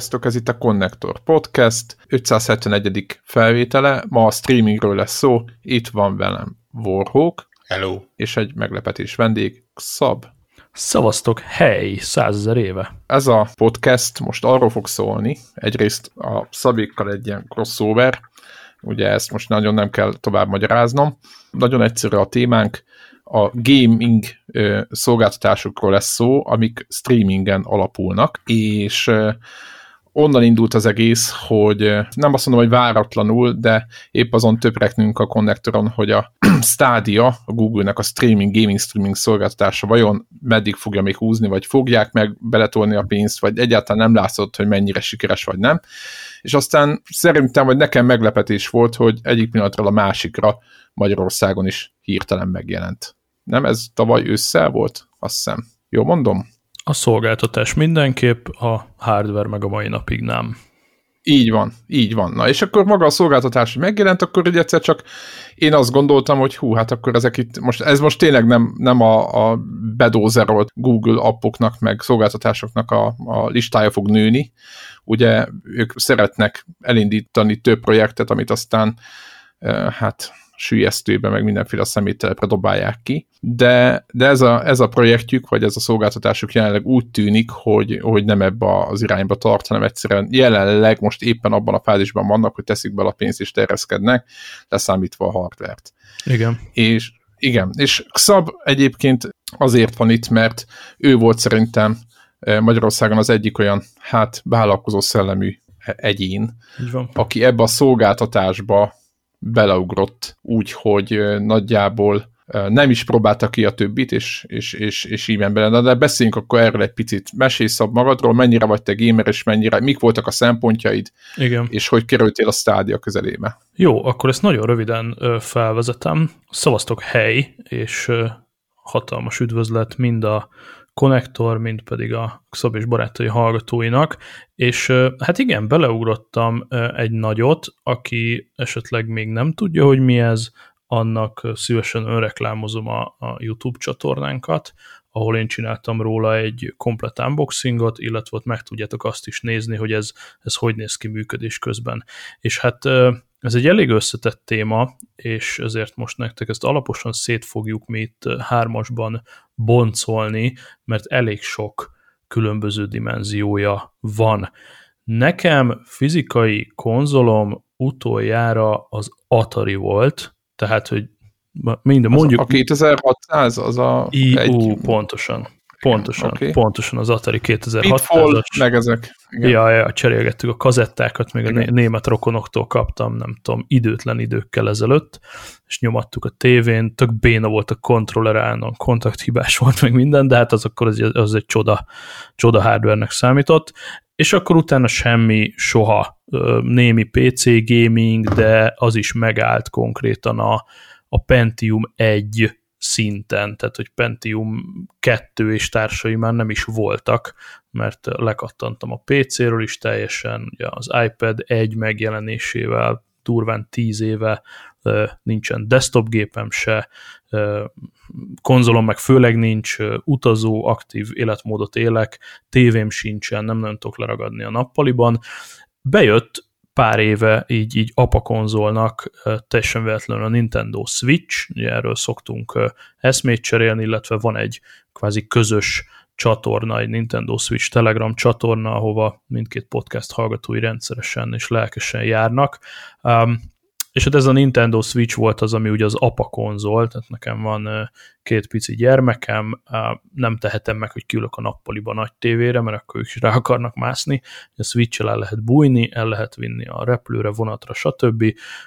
Sziasztok, ez itt a Connector Podcast, 571. felvétele, ma a streamingről lesz szó, itt van velem Warhawk. Hello. És egy meglepetés vendég, Szab. Szavaztok, hely, százezer éve. Ez a podcast most arról fog szólni, egyrészt a Szabékkal egy ilyen crossover, ugye ezt most nagyon nem kell tovább magyaráznom. Nagyon egyszerű a témánk, a gaming szolgáltatásokról lesz szó, amik streamingen alapulnak, és onnan indult az egész, hogy nem azt mondom, hogy váratlanul, de épp azon töpreknünk a konnektoron, hogy a Stadia, a Google-nek a streaming, gaming streaming szolgáltatása vajon meddig fogja még húzni, vagy fogják meg beletolni a pénzt, vagy egyáltalán nem látszott, hogy mennyire sikeres, vagy nem. És aztán szerintem, vagy nekem meglepetés volt, hogy egyik pillanatról a másikra Magyarországon is hirtelen megjelent. Nem, ez tavaly ősszel volt? Azt hiszem. Jó mondom? A szolgáltatás mindenképp, a hardware meg a mai napig nem. Így van, így van. Na, és akkor maga a szolgáltatás megjelent, akkor ugye egyszer csak én azt gondoltam, hogy hú, hát akkor ezek itt, most, ez most tényleg nem, nem a, a bedózerolt Google appoknak, meg szolgáltatásoknak a, a listája fog nőni. Ugye ők szeretnek elindítani több projektet, amit aztán hát sülyeztőbe, meg mindenféle szeméttelepre dobálják ki, de, de ez, a, ez a projektjük, vagy ez a szolgáltatásuk jelenleg úgy tűnik, hogy, hogy nem ebbe az irányba tart, hanem egyszerűen jelenleg most éppen abban a fázisban vannak, hogy teszik be a pénzt és terjeszkednek, leszámítva a hardvert. Igen. És igen, és Xab egyébként azért van itt, mert ő volt szerintem eh, Magyarországon az egyik olyan, hát vállalkozó szellemű egyén, aki ebbe a szolgáltatásba beleugrott úgy, hogy nagyjából nem is próbálta ki a többit, és, és, és, és így bele. De beszéljünk akkor erről egy picit. Mesélj szab magadról, mennyire vagy te gamer, és mennyire, mik voltak a szempontjaid, Igen. és hogy kerültél a stádia közelébe. Jó, akkor ezt nagyon röviden felvezetem. Szavaztok hely, és hatalmas üdvözlet mind a konnektor, mint pedig a és barátai hallgatóinak, és hát igen, beleugrottam egy nagyot, aki esetleg még nem tudja, hogy mi ez, annak szívesen önreklámozom a, a YouTube csatornánkat, ahol én csináltam róla egy komplet unboxingot, illetve ott meg tudjátok azt is nézni, hogy ez, ez hogy néz ki működés közben. És hát ez egy elég összetett téma, és ezért most nektek ezt alaposan szét fogjuk mi itt hármasban boncolni, mert elég sok különböző dimenziója van. Nekem fizikai konzolom utoljára az Atari volt, tehát, hogy minden mondjuk... Az a 2600 az a... I, egy... Pontosan. Pontosan, okay. pontosan az Atari 2600-as. meg ezek. Igen. Ja, ja, cserélgettük a kazettákat, még Igen. a német rokonoktól kaptam, nem tudom, időtlen időkkel ezelőtt, és nyomattuk a tévén, tök béna volt a kontroller állnon, kontakthibás volt meg minden, de hát az akkor az, az egy csoda, csoda hardware-nek számított, és akkor utána semmi, soha némi PC gaming, de az is megállt konkrétan a, a Pentium 1 szinten, tehát hogy Pentium 2 és társai már nem is voltak, mert lekattantam a PC-ről is teljesen, ugye az iPad 1 megjelenésével durván 10 éve nincsen desktop gépem se, konzolom meg főleg nincs, utazó, aktív életmódot élek, tévém sincsen, nem nagyon tudok leragadni a nappaliban. Bejött pár éve így, így apakonzolnak teljesen véletlenül a Nintendo Switch, ugye erről szoktunk eszmét cserélni, illetve van egy kvázi közös csatorna, egy Nintendo Switch Telegram csatorna, ahova mindkét podcast hallgatói rendszeresen és lelkesen járnak. És hát ez a Nintendo Switch volt az, ami ugye az apa konzol, tehát nekem van két pici gyermekem, nem tehetem meg, hogy kiülök a nappaliba nagy tévére, mert akkor ők is rá akarnak mászni, a switch el lehet bújni, el lehet vinni a repülőre, vonatra, stb.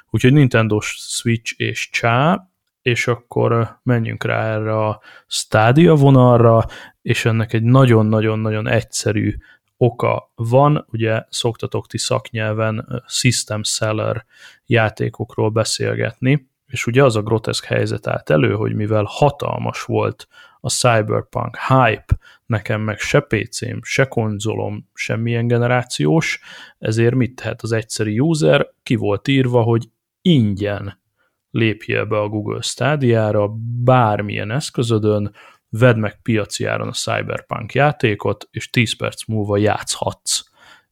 Úgyhogy Nintendo Switch és csá, és akkor menjünk rá erre a Stadia vonalra, és ennek egy nagyon-nagyon-nagyon egyszerű oka van, ugye szoktatok ti szaknyelven system seller játékokról beszélgetni, és ugye az a groteszk helyzet állt elő, hogy mivel hatalmas volt a Cyberpunk hype, nekem meg se PC-m, se konzolom, semmilyen generációs, ezért mit tehet az egyszerű user? Ki volt írva, hogy ingyen lépje be a Google Stadia-ra bármilyen eszközödön, vedd meg piaci áron a Cyberpunk játékot, és 10 perc múlva játszhatsz.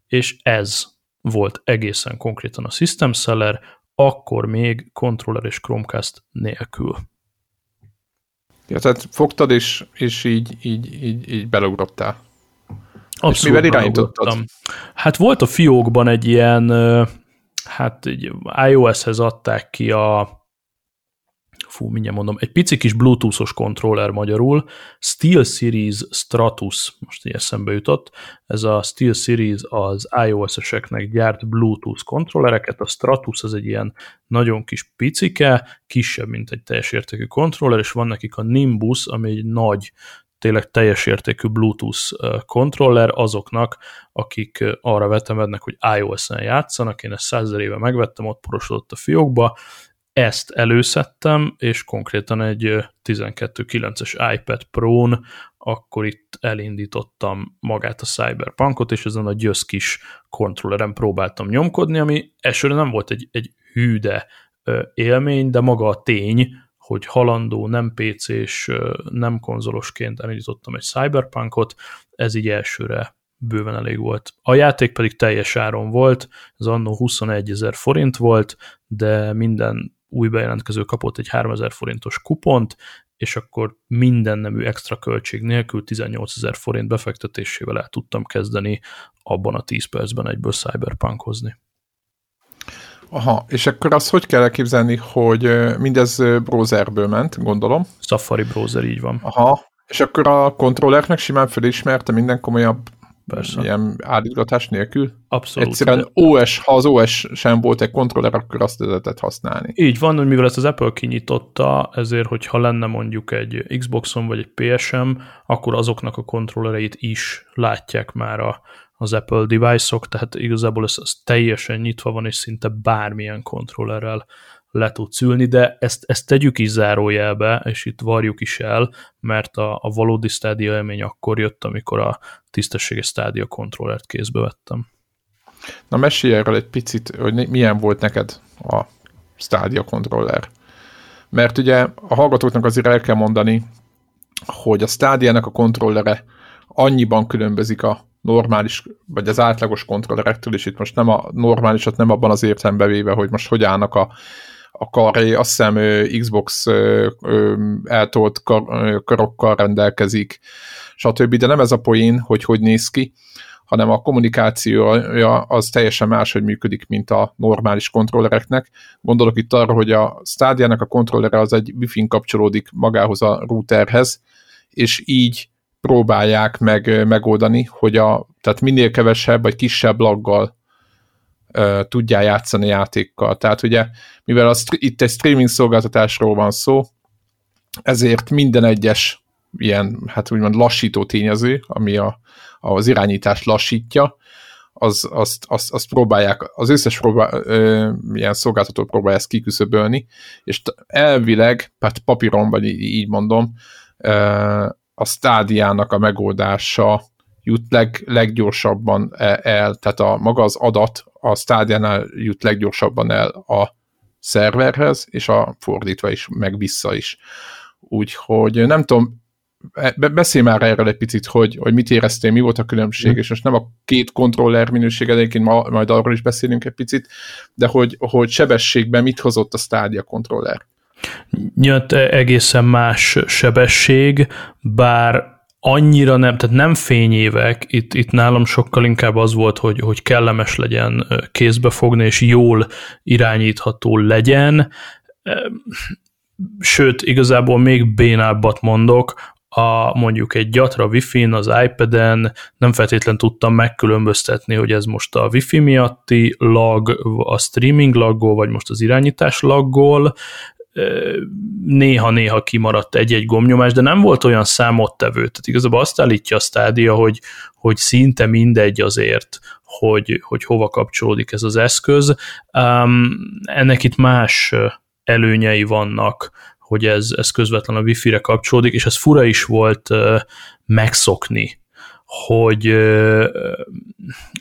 és ez volt egészen konkrétan a System Seller, akkor még controller és Chromecast nélkül. Ja, tehát fogtad, és, és így, így, így, így beleugrottál. Abszolút és mivel irányítottad? Hát volt a fiókban egy ilyen, hát iOS-hez adták ki a fú, mindjárt mondom, egy pici kis Bluetooth-os kontroller magyarul, Steel Series Stratus, most így eszembe jutott, ez a Steel Series az iOS-eseknek gyárt Bluetooth kontrollereket, a Stratus az egy ilyen nagyon kis picike, kisebb, mint egy teljes értékű kontroller, és van nekik a Nimbus, ami egy nagy tényleg teljes értékű Bluetooth kontroller azoknak, akik arra vetemednek, hogy iOS-en játszanak. Én ezt százer éve megvettem, ott porosodott a fiókba, ezt előszedtem, és konkrétan egy 12.9-es iPad Pro-n akkor itt elindítottam magát a Cyberpunkot, és ezen a gyösz kis kontrolleren próbáltam nyomkodni, ami elsőre nem volt egy, egy hűde élmény, de maga a tény, hogy halandó, nem PC-s, nem konzolosként elindítottam egy Cyberpunkot, ez így elsőre bőven elég volt. A játék pedig teljes áron volt, ez annó 21 ezer forint volt, de minden új bejelentkező kapott egy 3000 forintos kupont, és akkor minden nemű extra költség nélkül 18 ezer forint befektetésével el tudtam kezdeni abban a 10 percben egyből cyberpunkhozni. Aha, és akkor azt hogy kell elképzelni, hogy mindez browserből ment, gondolom? Safari browser, így van. Aha, és akkor a kontrollernek simán felismerte minden komolyabb Persze. Ilyen átigratás nélkül? Abszolút. Egyszerűen OS, ha az OS sem volt egy kontroller, akkor azt lehetett használni. Így van, hogy mivel ezt az Apple kinyitotta, ezért, hogyha lenne mondjuk egy Xboxon vagy egy PSM, akkor azoknak a kontrollereit is látják már a, az Apple device-ok, tehát igazából ez, ez teljesen nyitva van, és szinte bármilyen kontrollerrel le tudsz ülni, de ezt, ezt tegyük is zárójelbe, és itt varjuk is el, mert a, a valódi Stadia élmény akkor jött, amikor a tisztességes Stadia kontrollert kézbe vettem. Na mesélj erről egy picit, hogy milyen volt neked a Stadia kontroller. Mert ugye a hallgatóknak azért el kell mondani, hogy a Stadia-nek a kontrollere annyiban különbözik a normális, vagy az átlagos kontrollerektől, és itt most nem a normálisat nem abban az értelembe véve, hogy most hogy állnak a a karé, azt hiszem Xbox eltolt kar, karokkal rendelkezik, stb. De nem ez a poén, hogy hogy néz ki, hanem a kommunikációja az teljesen máshogy működik, mint a normális kontrollereknek. Gondolok itt arra, hogy a Stadia-nak a kontrollere az egy Wi-Fi-n kapcsolódik magához a routerhez, és így próbálják meg megoldani, hogy a, tehát minél kevesebb vagy kisebb laggal tudjál játszani játékkal. Tehát ugye, mivel a, itt egy streaming szolgáltatásról van szó, ezért minden egyes ilyen, hát úgymond lassító tényező, ami a, az irányítást lassítja, az, azt, azt, azt próbálják, az összes próbál, ö, ilyen szolgáltató próbálja ezt kiküszöbölni, és elvileg, hát papíron, vagy így mondom, ö, a stádiának a megoldása jut leg, leggyorsabban e, el, tehát a maga az adat a stádiánál jut leggyorsabban el a szerverhez, és a fordítva is, meg vissza is. Úgyhogy nem tudom, e, beszélj már erről egy picit, hogy, hogy mit éreztél, mi volt a különbség, mm. és most nem a két kontroller minőség, egyébként ma, majd arról is beszélünk egy picit, de hogy, hogy sebességben mit hozott a Stadia kontroller? Nyilván egészen más sebesség, bár annyira nem, tehát nem fényévek, itt, itt nálam sokkal inkább az volt, hogy, hogy kellemes legyen kézbe fogni, és jól irányítható legyen, sőt, igazából még bénábbat mondok, a mondjuk egy gyatra Wi-Fi-n, az iPad-en nem feltétlen tudtam megkülönböztetni, hogy ez most a Wi-Fi miatti lag, a streaming laggól, vagy most az irányítás laggól, néha-néha kimaradt egy-egy gomnyomás, de nem volt olyan számottevő. Tehát igazából azt állítja a stádia, hogy, hogy szinte mindegy azért, hogy, hogy hova kapcsolódik ez az eszköz. Um, ennek itt más előnyei vannak, hogy ez, ez közvetlen a Wi-Fi-re kapcsolódik, és ez fura is volt uh, megszokni, hogy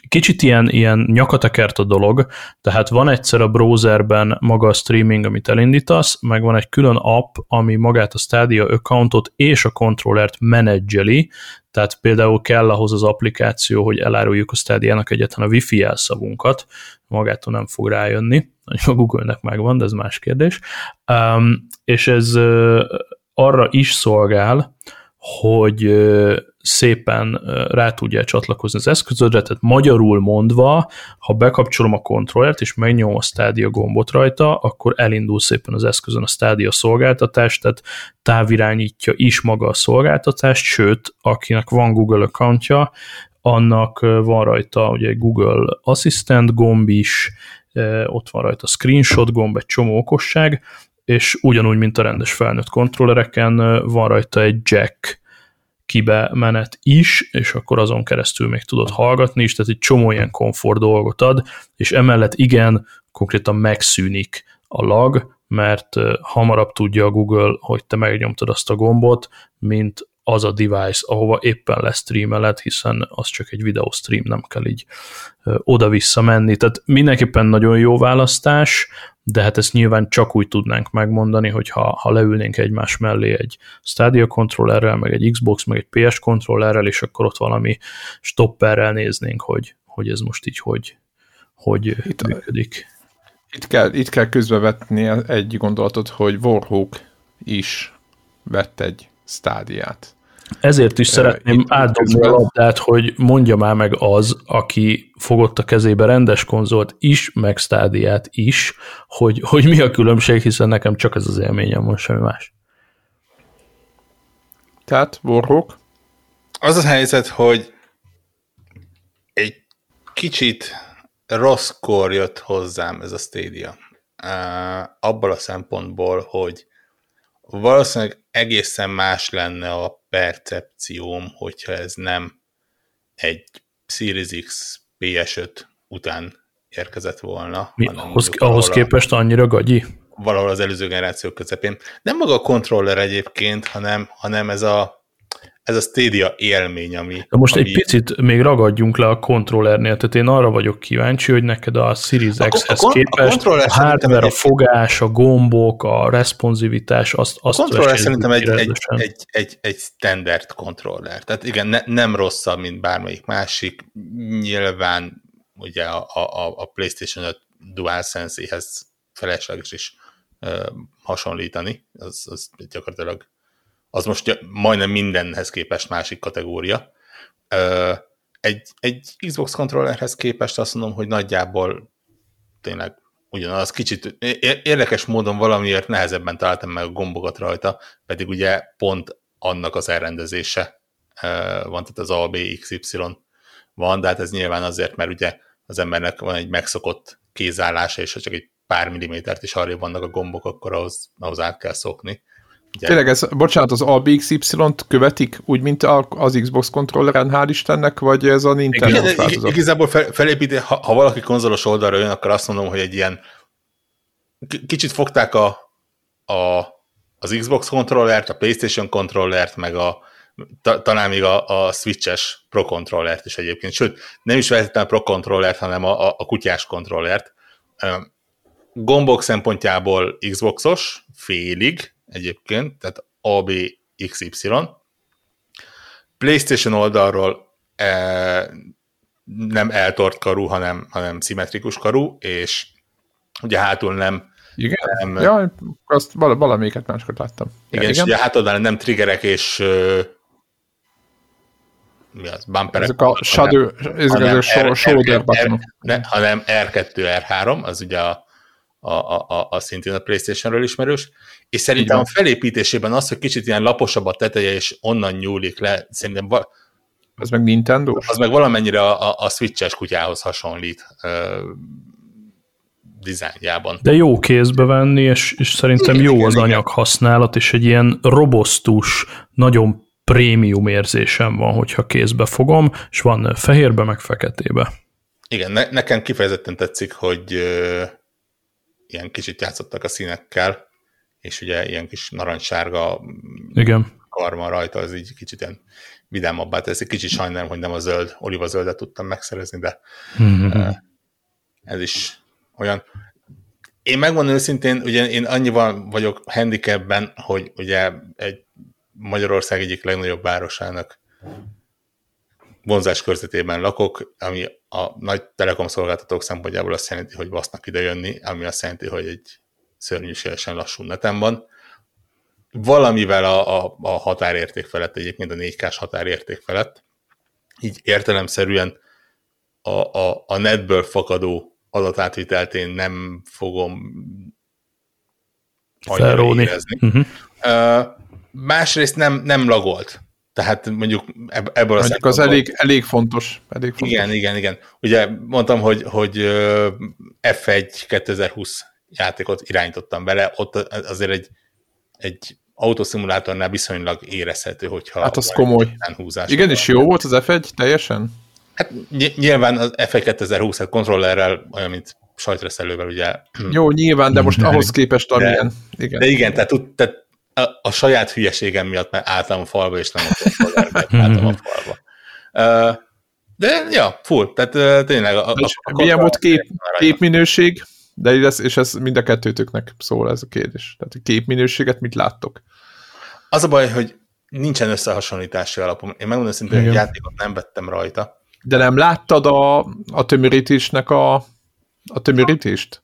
kicsit ilyen, ilyen nyakatekert a dolog, tehát van egyszer a browserben maga a streaming, amit elindítasz, meg van egy külön app, ami magát a Stadia accountot és a kontrollert menedzseli, tehát például kell ahhoz az applikáció, hogy eláruljuk a Stadia-nak egyetlen a Wi-Fi jelszavunkat, magától nem fog rájönni, a Google-nek megvan, de ez más kérdés, um, és ez uh, arra is szolgál, hogy szépen rá tudja csatlakozni az eszközödre, tehát magyarul mondva, ha bekapcsolom a kontrollert és megnyomom a Stadia gombot rajta, akkor elindul szépen az eszközön a Stadia szolgáltatás, tehát távirányítja is maga a szolgáltatást, sőt, akinek van Google accountja, annak van rajta ugye Google Assistant gomb is, ott van rajta screenshot gomb, egy csomó okosság, és ugyanúgy, mint a rendes felnőtt kontrollereken van rajta egy jack kibe menet is, és akkor azon keresztül még tudod hallgatni is, tehát egy csomó ilyen komfort dolgot ad, és emellett igen, konkrétan megszűnik a lag, mert hamarabb tudja a Google, hogy te megnyomtad azt a gombot, mint az a device, ahova éppen lestreameled, hiszen az csak egy videostream, nem kell így oda-vissza menni. Tehát mindenképpen nagyon jó választás, de hát ezt nyilván csak úgy tudnánk megmondani, hogy ha, ha leülnénk egymás mellé egy Stadia kontrollerrel, meg egy Xbox, meg egy PS kontrollerrel, és akkor ott valami stopperrel néznénk, hogy, hogy ez most így hogy, hogy itt, működik. Itt kell, itt kell közbevetni egy gondolatot, hogy Warhawk is vett egy stádiát. Ezért is szeretném átdobni a labdát, hogy mondja már meg az, aki fogott a kezébe rendes konzolt is, meg stádiát is, hogy, hogy mi a különbség, hiszen nekem csak ez az élményem van, semmi más. Tehát, Warhawk? Az a helyzet, hogy egy kicsit rosszkor jött hozzám ez a Stadia. Uh, abból a szempontból, hogy valószínűleg egészen más lenne a percepcióm, hogyha ez nem egy Series X PS5 után érkezett volna. Mi, ahhoz, ahhoz képest annyira gagyi? Valahol az előző generáció közepén. Nem maga a kontroller egyébként, hanem, hanem ez a ez a Stadia élmény, ami... De most ami... egy picit még ragadjunk le a kontrollernél, tehát én arra vagyok kíváncsi, hogy neked a Series X-hez képest a, a hardware, a fogás, a gombok, a responsivitás, azt, azt A kontroller szerintem egy, egy, egy, egy, egy standard kontroller. Tehát igen, ne, nem rosszabb, mint bármelyik másik. Nyilván ugye a, a, a PlayStation 5 DualSense-hez felesleges is uh, hasonlítani. Az, az gyakorlatilag az most majdnem mindenhez képest másik kategória. Egy, egy Xbox kontrollerhez képest azt mondom, hogy nagyjából tényleg ugyanaz, kicsit érdekes módon valamiért nehezebben találtam meg a gombokat rajta, pedig ugye pont annak az elrendezése van, tehát az ABXY van, de hát ez nyilván azért, mert ugye az embernek van egy megszokott kézállása, és ha csak egy pár millimétert is arra vannak a gombok, akkor ahhoz, ahhoz át kell szokni. Tényleg ez, bocsánat, az ABXY-t követik úgy, mint az Xbox kontrolleren, hál' Istennek, vagy ez a Nintendo Igen, változat? Igazából fel, felépíti, ha, ha valaki konzolos oldalra jön, akkor azt mondom, hogy egy ilyen kicsit fogták a, a, az Xbox kontrollert, a PlayStation kontrollert, meg a, ta, talán még a, a Switch-es Pro kontrollert is egyébként, sőt, nem is vehetetlen a Pro kontrollert, hanem a, a, a kutyás kontrollert. Gombok szempontjából Xboxos, félig, egyébként, tehát ABXY. PlayStation oldalról e, nem eltort karú, hanem, hanem szimmetrikus karú, és ugye hátul nem igen? Nem, ja, azt val- valamelyiket máskor láttam. Igen, igen, és ugye hátul nem triggerek és mi az, bumperek. Ezek a shadow, ezek a shoulder buttonok. Hanem R2, R3, az ugye a a, a, a szintén a Playstation-ről ismerős, és szerintem a felépítésében az, hogy kicsit ilyen laposabb a teteje, és onnan nyúlik le, szerintem va- az meg Nintendo? Az meg valamennyire a, a, a Switch-es kutyához hasonlít uh, dizájnjában. De jó kézbe venni, és, és szerintem igen, jó igen, az igen. anyag használat, és egy ilyen robosztus, nagyon prémium érzésem van, hogyha kézbe fogom, és van fehérbe, meg feketébe. Igen, ne, nekem kifejezetten tetszik, hogy uh, ilyen kicsit játszottak a színekkel, és ugye ilyen kis narancssárga Igen. karma rajta, az így kicsit ilyen vidámabbá tesz. Egy kicsit sajnálom, hogy nem a zöld, oliva zöldet tudtam megszerezni, de mm-hmm. ez is olyan. Én megmondom őszintén, ugye én annyival vagyok handicapben, hogy ugye egy Magyarország egyik legnagyobb városának vonzás körzetében lakok, ami a nagy telekom szolgáltatók szempontjából azt jelenti, hogy vasznak ide jönni, ami azt jelenti, hogy egy szörnyűségesen lassú netem van. Valamivel a, a, a határérték felett, egyébként a 4K-s határérték felett, így értelemszerűen a, a, a netből fakadó adatátvitelt én nem fogom annyira érezni. Uh-huh. Uh, másrészt nem, nem lagolt. Tehát mondjuk ebből a Mondjuk az elég, elég fontos. Elég fontos. Igen, igen, igen. Ugye mondtam, hogy, hogy F1 2020 játékot irányítottam bele, ott azért egy, egy autoszimulátornál viszonylag érezhető, hogyha... Hát az komoly. Húzás Igen, és jó volt az F1 teljesen? Hát nyilván az F1 2020 hát kontrollerrel olyan, mint sajtreszelővel, ugye... Jó, nyilván, de most ahhoz képest amilyen... De, igen, de igen tehát, tehát a, a saját hülyeségem miatt mert álltam a falba, és nem a kontroller álltam a falba. Uh, de ja, full, tehát uh, tényleg... A, a, a milyen volt kép, képminőség? De ez, és ez mind a kettőtöknek szól ez a kérdés. Tehát a képminőséget mit láttok? Az a baj, hogy nincsen összehasonlítási alapom. Én megmondom szintén, hogy játékot nem vettem rajta. De nem láttad a, a tömörítésnek a, a tömörítést?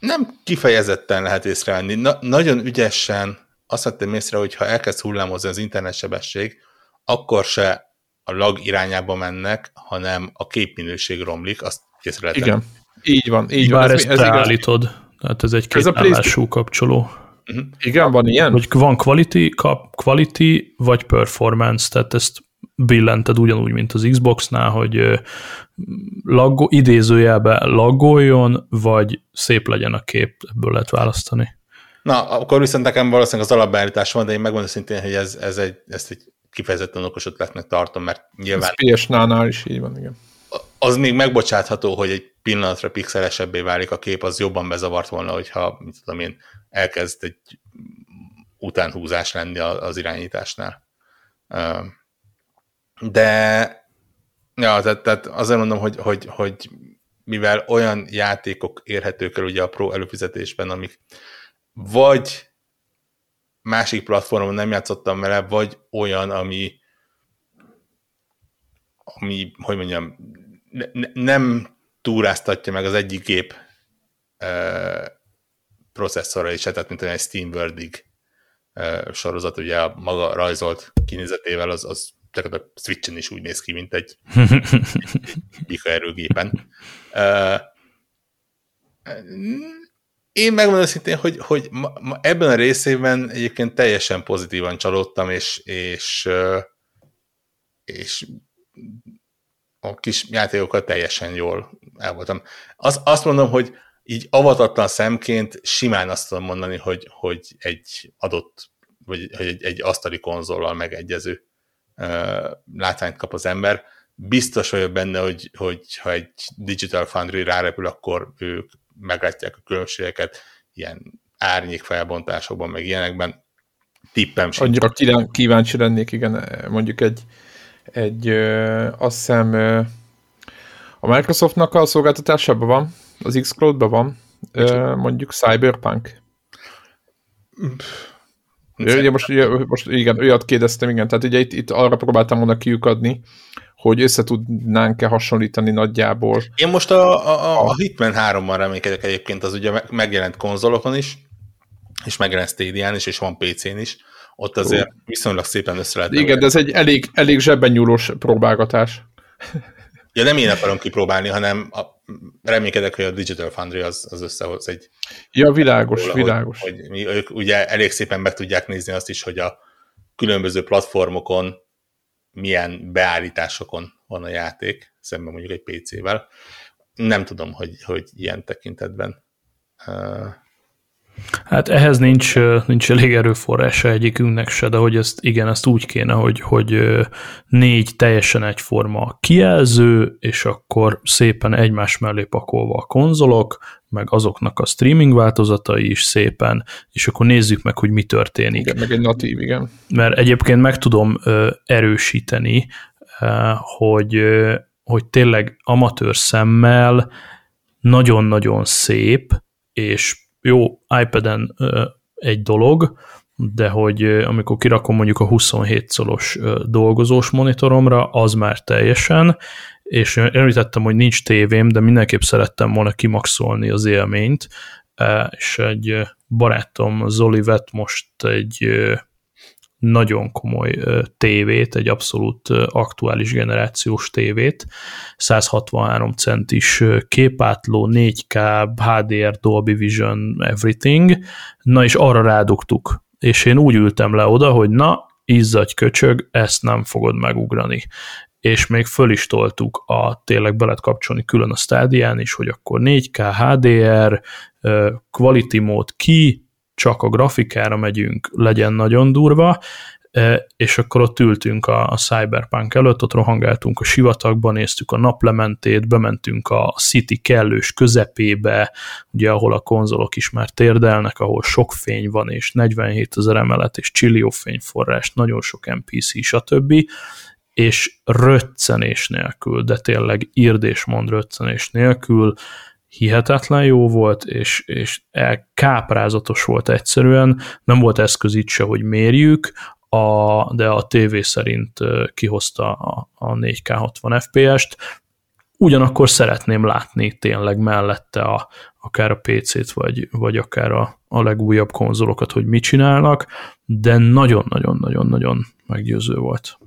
Nem kifejezetten lehet észrevenni. Na, nagyon ügyesen azt vettem észre, hogy ha elkezd hullámozni az internetsebesség, akkor se a lag irányába mennek, hanem a képminőség romlik, azt észrevettem. Igen, így van. Így Bár van. ezt ez, ez állítod, tehát ez egy két ez a kapcsoló. Uh-huh. Igen, van ilyen? Hogy van quality, kap, quality vagy performance, tehát ezt billented ugyanúgy, mint az Xbox-nál, hogy laggo, idézőjelbe laggoljon, vagy szép legyen a kép, ebből lehet választani. Na, akkor viszont nekem valószínűleg az alapbeállítás van, de én megmondom szintén, hogy ez, ez egy, ezt egy kifejezetten okos ötletnek tartom, mert nyilván... Ez PS-nál is így van, igen. Az még megbocsátható, hogy egy pillanatra pixelesebbé válik a kép, az jobban bezavart volna, hogyha, mit tudom én, elkezd egy utánhúzás lenni az irányításnál. De ja, tehát, tehát azért mondom, hogy, hogy, hogy mivel olyan játékok érhetők el ugye a Pro előfizetésben, amik vagy másik platformon nem játszottam vele, vagy olyan, ami ami, hogy mondjam, ne, nem túráztatja meg az egyik gép e, processzorra is, tehát mint egy Steam Wordig e, sorozat, ugye a maga rajzolt kinézetével az, az a Switchen is úgy néz ki, mint egy, egy erőgépen. E, én megmondom szintén, hogy, hogy ma, ma ebben a részében egyébként teljesen pozitívan csalódtam, és, és, és a kis játékokat teljesen jól el voltam. Az, azt mondom, hogy így avatatlan szemként simán azt tudom mondani, hogy, hogy egy adott, vagy hogy egy, egy asztali konzollal megegyező uh, látványt kap az ember. Biztos vagyok benne, hogy, hogy ha egy Digital Foundry rárepül, akkor ők meglátják a különbségeket ilyen árnyék felbontásokban, meg ilyenekben. Tippem sincs. Annyira kíváncsi lennék, igen, mondjuk egy, egy ö, azt hiszem ö, a Microsoftnak a szolgáltatásában van, az Xcloud-ban van, ö, mondjuk Cyberpunk. Ugye most, most igen, olyat kérdeztem, igen, tehát ugye itt, itt arra próbáltam volna kiukadni, hogy össze tudnánk-e hasonlítani nagyjából. Én most a, a, a Hitman 3-ban reménykedek egyébként, az ugye megjelent konzolokon is, és megjelent Stadia-n is, és van PC-n is, ott azért viszonylag szépen össze lehet. Igen, de ez egy elég, elég zsebben nyúlós próbálgatás. Ja, nem én akarom kipróbálni, hanem a, reménykedek, hogy a Digital Foundry az, az összehoz egy... Ja, világos, róla, világos. Hogy, hogy ők ugye elég szépen meg tudják nézni azt is, hogy a különböző platformokon milyen beállításokon van a játék, szemben mondjuk egy PC-vel. Nem tudom, hogy, hogy ilyen tekintetben Hát ehhez nincs, nincs elég erőforrása egyikünknek se, de hogy ezt igen, ezt úgy kéne, hogy, hogy négy teljesen egyforma kijelző, és akkor szépen egymás mellé pakolva a konzolok, meg azoknak a streaming változatai is szépen, és akkor nézzük meg, hogy mi történik. Igen, meg egy natív, igen. Mert egyébként meg tudom erősíteni, hogy, hogy tényleg amatőr szemmel nagyon-nagyon szép, és jó, iPad-en egy dolog, de hogy amikor kirakom mondjuk a 27 szolos dolgozós monitoromra, az már teljesen, és említettem, hogy nincs tévém, de mindenképp szerettem volna kimaxolni az élményt, és egy barátom Zoli vett most egy nagyon komoly tévét, egy abszolút aktuális generációs tévét, 163 centis képátló, 4K, HDR, Dolby Vision, everything, na és arra rádugtuk, és én úgy ültem le oda, hogy na, izzadj köcsög, ezt nem fogod megugrani. És még föl is toltuk a tényleg be lehet kapcsolni külön a stádián is, hogy akkor 4K, HDR, quality mód ki, csak a grafikára megyünk, legyen nagyon durva, és akkor ott ültünk a, a Cyberpunk előtt, ott rohangáltunk a sivatagban, néztük a naplementét, bementünk a City kellős közepébe, ugye ahol a konzolok is már térdelnek, ahol sok fény van, és 47 ezer emelet, és csillió fényforrás, nagyon sok NPC, stb. És röccenés nélkül, de tényleg mond röccenés nélkül hihetetlen jó volt, és, és káprázatos volt egyszerűen, nem volt eszköz itt se, hogy mérjük, a, de a TV szerint kihozta a, a 4K 60 FPS-t, ugyanakkor szeretném látni tényleg mellette a, akár a PC-t, vagy, vagy akár a, a legújabb konzolokat, hogy mit csinálnak, de nagyon-nagyon-nagyon-nagyon meggyőző volt.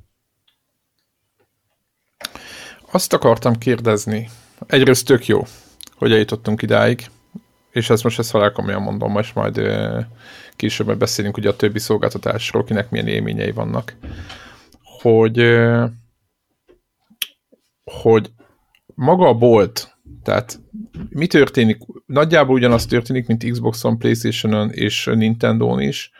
Azt akartam kérdezni. Egyrészt tök jó, hogy eljutottunk idáig, és ezt most ezt valami komolyan mondom, most majd később beszélünk ugye a többi szolgáltatásról, kinek milyen élményei vannak, hogy hogy maga a bolt, tehát mi történik? Nagyjából ugyanaz történik, mint Xboxon, Playstation-on és Nintendo-n is.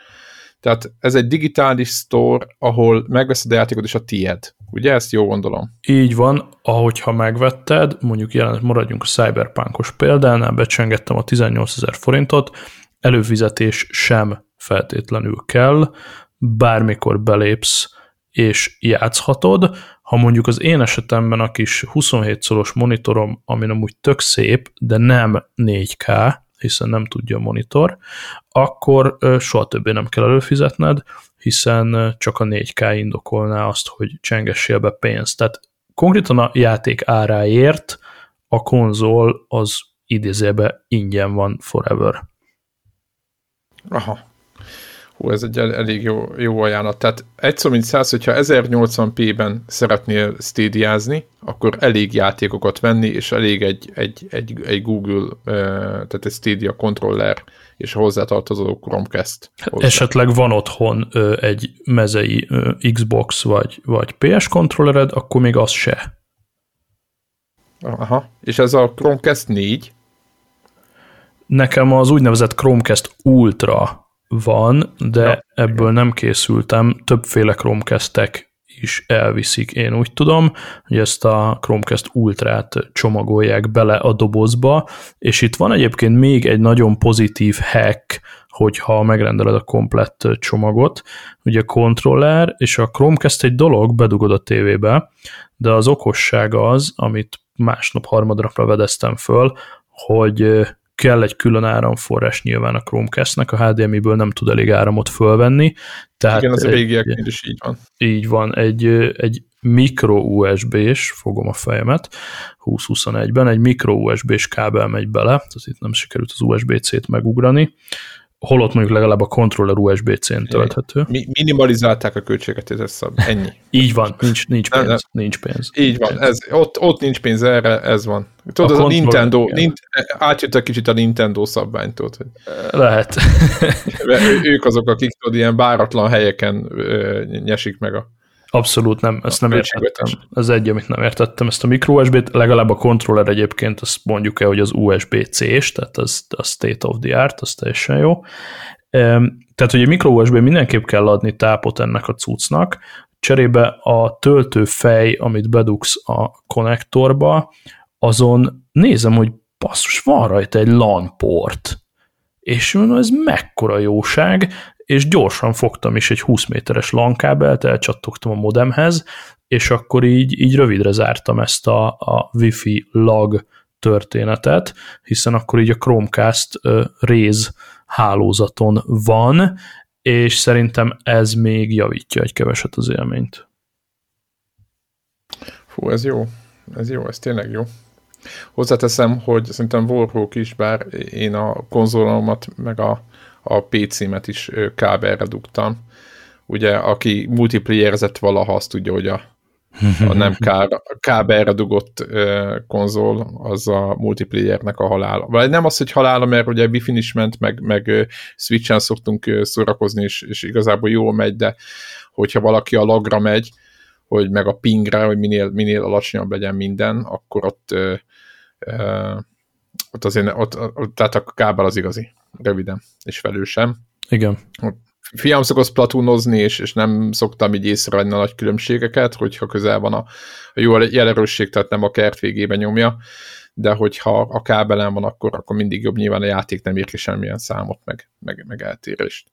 Tehát ez egy digitális store, ahol megveszed a játékot, és a tied. Ugye ezt jó gondolom? Így van, ahogyha megvetted, mondjuk jelenet maradjunk a Cyberpunkos példánál, becsengettem a 18 ezer forintot, előfizetés sem feltétlenül kell, bármikor belépsz és játszhatod. Ha mondjuk az én esetemben a kis 27 szoros monitorom, ami amúgy tök szép, de nem 4K, hiszen nem tudja a monitor, akkor soha többé nem kell előfizetned, hiszen csak a 4K indokolná azt, hogy csengessél be pénzt. Tehát konkrétan a játék áráért a konzol az idézőbe ingyen van forever. Aha. Hú, ez egy elég jó, jó ajánlat. Tehát egyszer, mint száz, hogyha 1080p-ben szeretnél stadiázni, akkor elég játékokat venni, és elég egy, egy, egy, egy Google, tehát egy Stadia controller és hozzátartozó Chromecast. Hozzá. Esetleg van otthon egy mezei Xbox vagy, vagy PS kontrollered, akkor még az se. Aha, és ez a Chromecast 4? Nekem az úgynevezett Chromecast Ultra van, de ja. ebből nem készültem. Többféle Chromecastek is elviszik, én úgy tudom, hogy ezt a Chromecast Ultrát csomagolják bele a dobozba, és itt van egyébként még egy nagyon pozitív hack, hogyha megrendeled a komplett csomagot, ugye a kontroller és a Chromecast egy dolog, bedugod a tévébe, de az okosság az, amit másnap harmadra vedeztem föl, hogy kell egy külön áramforrás nyilván a Chromecast-nek, a HDMI-ből nem tud elég áramot fölvenni. Tehát Igen, az a régieknél is így van. Így van, egy, egy mikro USB-s, fogom a fejemet, 2021-ben egy mikro USB-s kábel megy bele, tehát itt nem sikerült az USB-C-t megugrani, holott mondjuk legalább a controller USB-C-n tölthető. Mi, minimalizálták a költséget, ez szab. Ennyi. Így van, nincs, nincs pénz. Nem, nem. Nincs pénz. Így van, ez, ott, ott nincs pénz erre, ez van. Tudod, a, az a Nintendo, Nint, átjött egy kicsit a Nintendo szabványt, tudod, hogy Lehet. ők azok, akik tudod, ilyen báratlan helyeken ö, nyesik meg a Abszolút nem, ezt nem értettem. Ez egy, amit nem értettem. Ezt a micro USB-t, legalább a controller egyébként, azt mondjuk el, hogy az USB-C-s, tehát az, az state of the art, az teljesen jó. Tehát, hogy a micro USB mindenképp kell adni tápot ennek a cuccnak, cserébe a töltőfej, amit bedugsz a konnektorba, azon nézem, hogy basszus, van rajta egy LAN port, és mondom, ez mekkora jóság, és gyorsan fogtam is egy 20 méteres LAN kábelt, elcsattogtam a modemhez, és akkor így, így rövidre zártam ezt a, a Wi-Fi lag történetet, hiszen akkor így a Chromecast uh, réz hálózaton van, és szerintem ez még javítja egy keveset az élményt. Fú, ez jó. Ez jó, ez tényleg jó. Hozzáteszem, hogy szerintem Warhawk is, bár én a konzolomat meg a, a PC-met is kábelre dugtam. Ugye, aki multiplayerezett valaha, azt tudja, hogy a, a nem kábelre dugott konzol, az a multiplayernek a halála. Vagy nem az, hogy halála, mert ugye wi is ment, meg, meg Switch-en szoktunk szórakozni, és, és igazából jól megy, de hogyha valaki a lagra megy, hogy meg a pingre, hogy minél, minél alacsonyabb legyen minden, akkor ott, ö, ö, ott azért, ott, ott, tehát a kábel az igazi, röviden és felősem. Igen. Fiam szokott platúnozni, és, és nem szoktam így észrevenni a nagy különbségeket, hogyha közel van a, a jó jelerősség, tehát nem a kert végében nyomja, de hogyha a kábelen van, akkor, akkor mindig jobb nyilván a játék nem ír ki semmilyen számot, meg, meg, meg eltérést.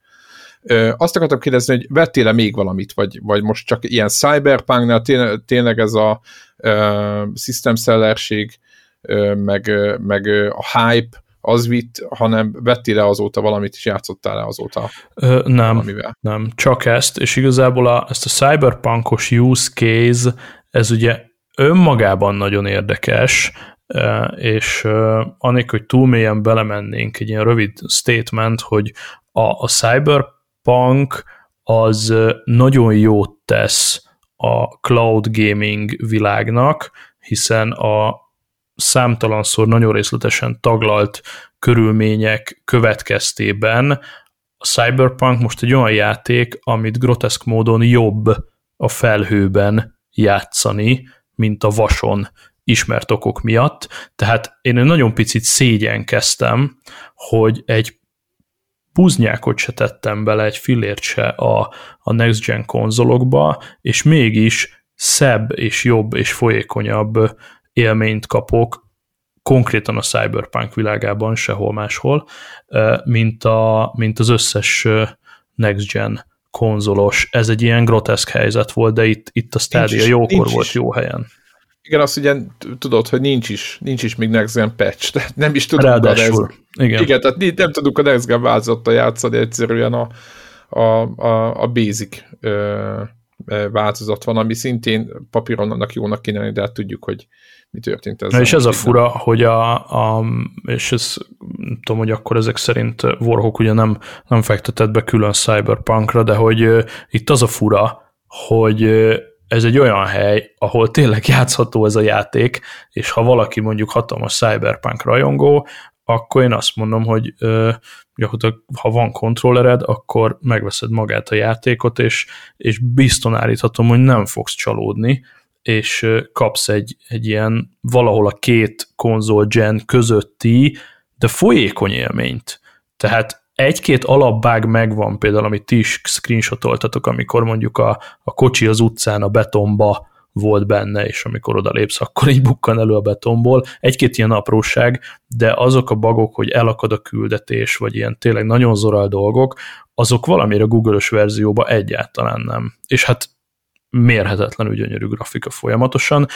Ö, azt akartam kérdezni, hogy vettél-e még valamit, vagy, vagy most csak ilyen cyberpunk tényleg, tényleg ez a ö, system sellerség, ö, meg, meg a hype, az vitt, hanem vettél-e azóta valamit, és játszottál-e azóta Ö, Nem, valamivel? nem, csak ezt, és igazából a, ezt a cyberpunkos use case, ez ugye önmagában nagyon érdekes, és anélkül, hogy túl mélyen belemennénk egy ilyen rövid statement, hogy a, a cyber Punk az nagyon jót tesz a cloud gaming világnak, hiszen a számtalanszor nagyon részletesen taglalt körülmények következtében a Cyberpunk most egy olyan játék, amit groteszk módon jobb a felhőben játszani, mint a vason ismert okok miatt. Tehát én nagyon picit szégyenkeztem, hogy egy buznyákot se tettem bele, egy fillért se a, a Next Gen konzolokba, és mégis szebb és jobb és folyékonyabb élményt kapok, konkrétan a Cyberpunk világában, sehol máshol, mint, a, mint az összes Next Gen konzolos. Ez egy ilyen groteszk helyzet volt, de itt, itt a Stadia jókor volt is. jó helyen. Igen, azt ugye tudod, hogy nincs is, nincs is még Next Gen patch, tehát nem is tudunk Ráadásul, a Next, igen. igen, tehát nem tudunk a Next Gen változattal játszani, egyszerűen a, a, a, a basic ö, változat van, ami szintén papíron annak jónak kéne, de hát tudjuk, hogy mi történt ezzel. És ez a fura, hogy a, a és ez nem tudom, hogy akkor ezek szerint Warhawk ugye nem, nem fektetett be külön Cyberpunkra, de hogy itt az a fura, hogy ez egy olyan hely, ahol tényleg játszható ez a játék, és ha valaki mondjuk hatalmas cyberpunk rajongó, akkor én azt mondom, hogy ö, gyakorlatilag, ha van kontrollered, akkor megveszed magát a játékot, és, és bizton állíthatom, hogy nem fogsz csalódni, és kapsz egy, egy ilyen valahol a két konzol gen közötti, de folyékony élményt. Tehát egy-két alapbág megvan, például amit ti is screenshotoltatok, amikor mondjuk a, a kocsi az utcán a betonba volt benne, és amikor oda lépsz, akkor így bukkan elő a betonból. Egy-két ilyen apróság, de azok a bagok, hogy elakad a küldetés, vagy ilyen tényleg nagyon zoral dolgok, azok valamire Google-ös verzióba egyáltalán nem. És hát mérhetetlenül gyönyörű grafika folyamatosan,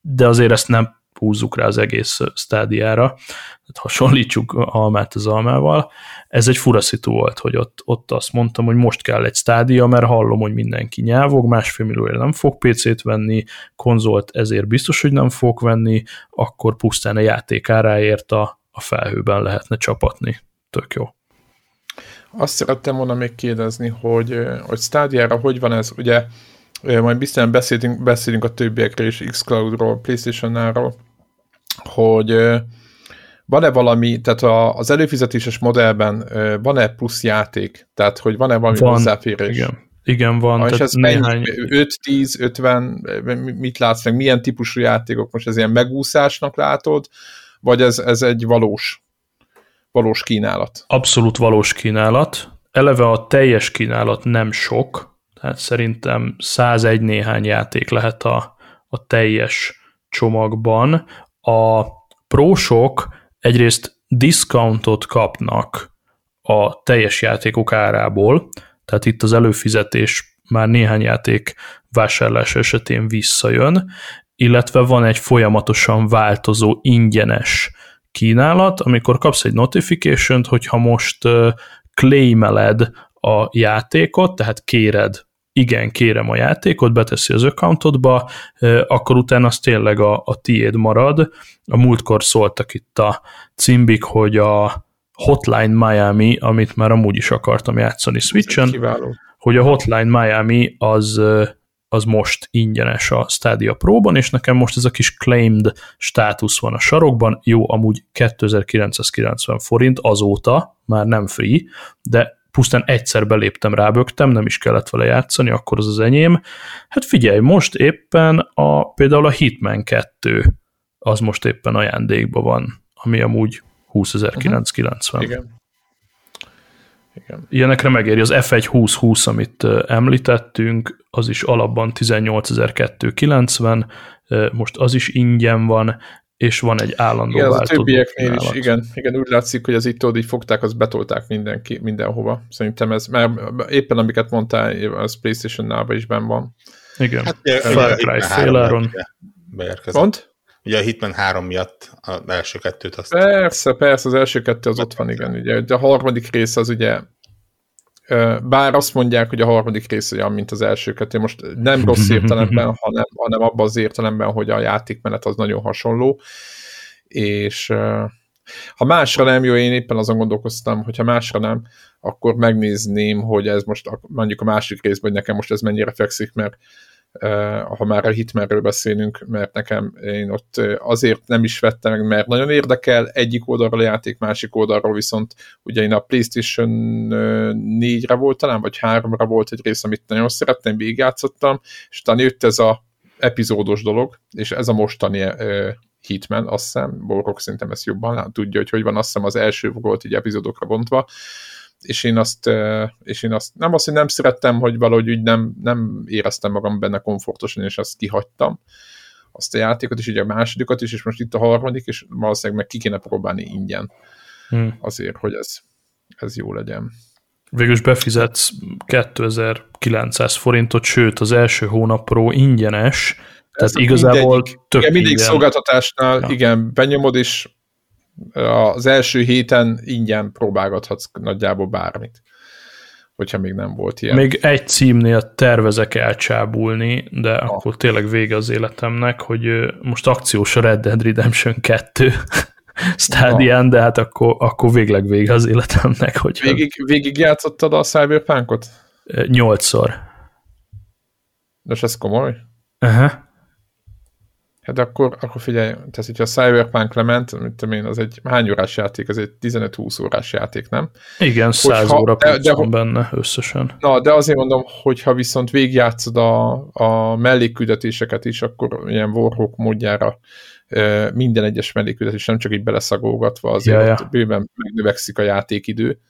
de azért ezt nem húzzuk rá az egész stádiára, tehát hasonlítsuk almát az almával. Ez egy fura szitu volt, hogy ott, ott azt mondtam, hogy most kell egy stádia, mert hallom, hogy mindenki nyávog, másfél millióért nem fog PC-t venni, konzolt ezért biztos, hogy nem fog venni, akkor pusztán a játék áráért a, a felhőben lehetne csapatni. Tök jó. Azt szerettem volna még kérdezni, hogy, hogy stádiára hogy van ez, ugye majd biztosan beszélünk, beszélünk a többiekről is, Xcloud-ról, PlayStation-náról, hogy van-e valami, tehát az előfizetéses modellben van-e plusz játék? Tehát, hogy van-e valami van, hozzáférés? Igen. Igen, van. Ah, és ez néhány... 5, 10, 50, mit látsz meg, milyen típusú játékok? Most ez ilyen megúszásnak látod, vagy ez, ez egy valós, valós kínálat? Abszolút valós kínálat. Eleve a teljes kínálat nem sok, tehát szerintem 101 néhány játék lehet a, a teljes csomagban. A prósok egyrészt discountot kapnak a teljes játékok árából, tehát itt az előfizetés már néhány játék vásárlás esetén visszajön, illetve van egy folyamatosan változó ingyenes kínálat, amikor kapsz egy notification hogyha most claimeled a játékot, tehát kéred, igen, kérem a játékot, beteszi az accountodba, akkor utána az tényleg a, a tiéd marad. A múltkor szóltak itt a cimbik, hogy a Hotline Miami, amit már amúgy is akartam játszani Switchen, hogy a Hotline Miami az az most ingyenes a Stadia Pro-ban, és nekem most ez a kis claimed státusz van a sarokban, jó, amúgy 2990 forint azóta, már nem free, de pusztán egyszer beléptem, rábögtem, nem is kellett vele játszani, akkor az az enyém. Hát figyelj, most éppen a, például a Hitman 2 az most éppen ajándékban van, ami amúgy 20.990. Uh-huh. Igen. Igen. Ilyenekre megéri. Az F1 2020, amit említettünk, az is alapban 18.290, most az is ingyen van, és van egy állandó igen, változó. a többieknél is, igen, igen, úgy látszik, hogy az itt így fogták, azt betolták mindenki, mindenhova. Szerintem ez, mert éppen amiket mondtál, az Playstation-nál is benn van. Igen, hát, Far Cry féláron. Pont? Ugye a Hitman 3 miatt az első kettőt azt... Persze, persze, az első kettő az ott van, igen. Ugye, de a harmadik rész az ugye bár azt mondják, hogy a harmadik rész olyan, mint az első kettő, most nem rossz értelemben, hanem, hanem abban az értelemben, hogy a játékmenet az nagyon hasonló, és ha másra nem jó, én éppen azon gondolkoztam, hogy ha másra nem, akkor megnézném, hogy ez most mondjuk a másik részben, hogy nekem most ez mennyire fekszik, mert ha már a Hitmanről beszélünk, mert nekem én ott azért nem is vettem meg, mert nagyon érdekel egyik oldalról a játék, másik oldalról viszont ugye én a PlayStation 4-re volt talán, vagy 3-ra volt egy rész, amit nagyon szerettem, végigjátszottam, és utána jött ez a epizódos dolog, és ez a mostani Hitman, azt hiszem, Borok szerintem ezt jobban tudja, hogy hogy van, azt hiszem az első volt így epizódokra bontva, és én azt, és én azt nem azt, hogy nem szerettem, hogy valahogy úgy nem, nem éreztem magam benne komfortosan, és azt kihagytam azt a játékot, és ugye a másodikat is, és most itt a harmadik, és valószínűleg meg ki kéne próbálni ingyen hmm. azért, hogy ez, ez jó legyen. Végülis befizetsz 2900 forintot, sőt az első hónapról ingyenes, tehát ez igazából mindegyik, tök igen, mindig szolgáltatásnál, ja. igen, benyomod, és az első héten ingyen próbálgathatsz nagyjából bármit, hogyha még nem volt ilyen. Még egy címnél tervezek elcsábulni, de ah. akkor tényleg vége az életemnek, hogy most akciós a Red Dead Redemption 2 stádián, de hát akkor, akkor végleg vége az életemnek. Hogy végig, végig játszottad a Cyberpunkot? Nyolcszor. De ez komoly? Aha. Hát akkor, akkor figyelj, tehát hogyha a Cyberpunk lement, mint én, az egy hány órás játék, az egy 15-20 órás játék, nem? Igen, 100 hogyha, óra de, de, van benne összesen. Na, de azért mondom, hogyha viszont végigjátszod a, a mellékküldetéseket is, akkor ilyen Warhawk módjára minden egyes mellékküldetés nem csak így beleszagolgatva, azért ja, ja. bőven megnövekszik a játékidő.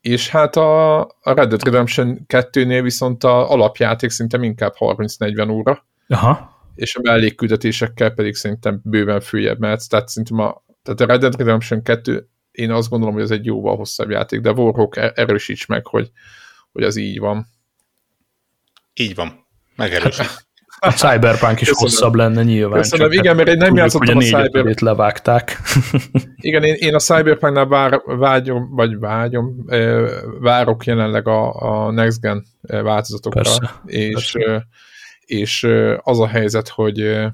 És hát a, a Red Dead Redemption 2-nél viszont a alapjáték szinte inkább 30-40 óra. Aha és a mellékküldetésekkel pedig szerintem bőven följebb mehetsz, tehát szerintem a, tehát a Red Dead Redemption 2 én azt gondolom, hogy ez egy jóval hosszabb játék, de Warhawk er-, erősíts meg, hogy, hogy az így van. Így van. Megerősít. A Cyberpunk is Köszönöm. hosszabb lenne nyilván. Köszönöm, igen, mert én nem játszottam a, a Cyberpunk. levágták. igen, én, én a Cyberpunknál vár, vágyom, vagy vágyom, várok jelenleg a, a Next Gen változatokra, persze, és persze és az a helyzet, hogy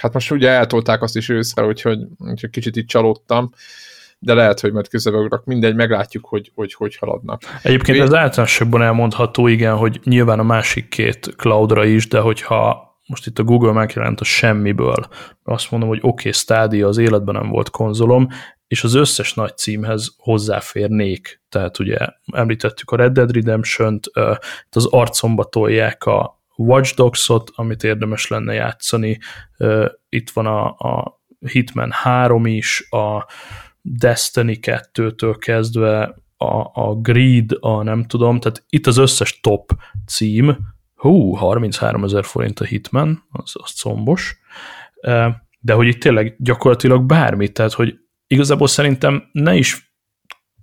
hát most ugye eltolták azt is őszre, úgyhogy, úgyhogy kicsit itt csalódtam, de lehet, hogy majd közelebb mindegy, meglátjuk, hogy hogy, hogy haladnak. Egyébként Én... az általánosabban elmondható, igen, hogy nyilván a másik két cloudra is, de hogyha most itt a Google megjelent a semmiből, azt mondom, hogy oké, okay, Stadia az életben nem volt konzolom, és az összes nagy címhez hozzáférnék. Tehát ugye említettük a Red Dead Redemption-t, az arcomba tolják a, Watch Dogs-ot, amit érdemes lenne játszani. Itt van a, a Hitman 3 is, a Destiny 2-től kezdve a, a Greed, a nem tudom, tehát itt az összes top cím, hú, 33 ezer forint a Hitman, az, az combos, de hogy itt tényleg gyakorlatilag bármit, tehát hogy igazából szerintem ne is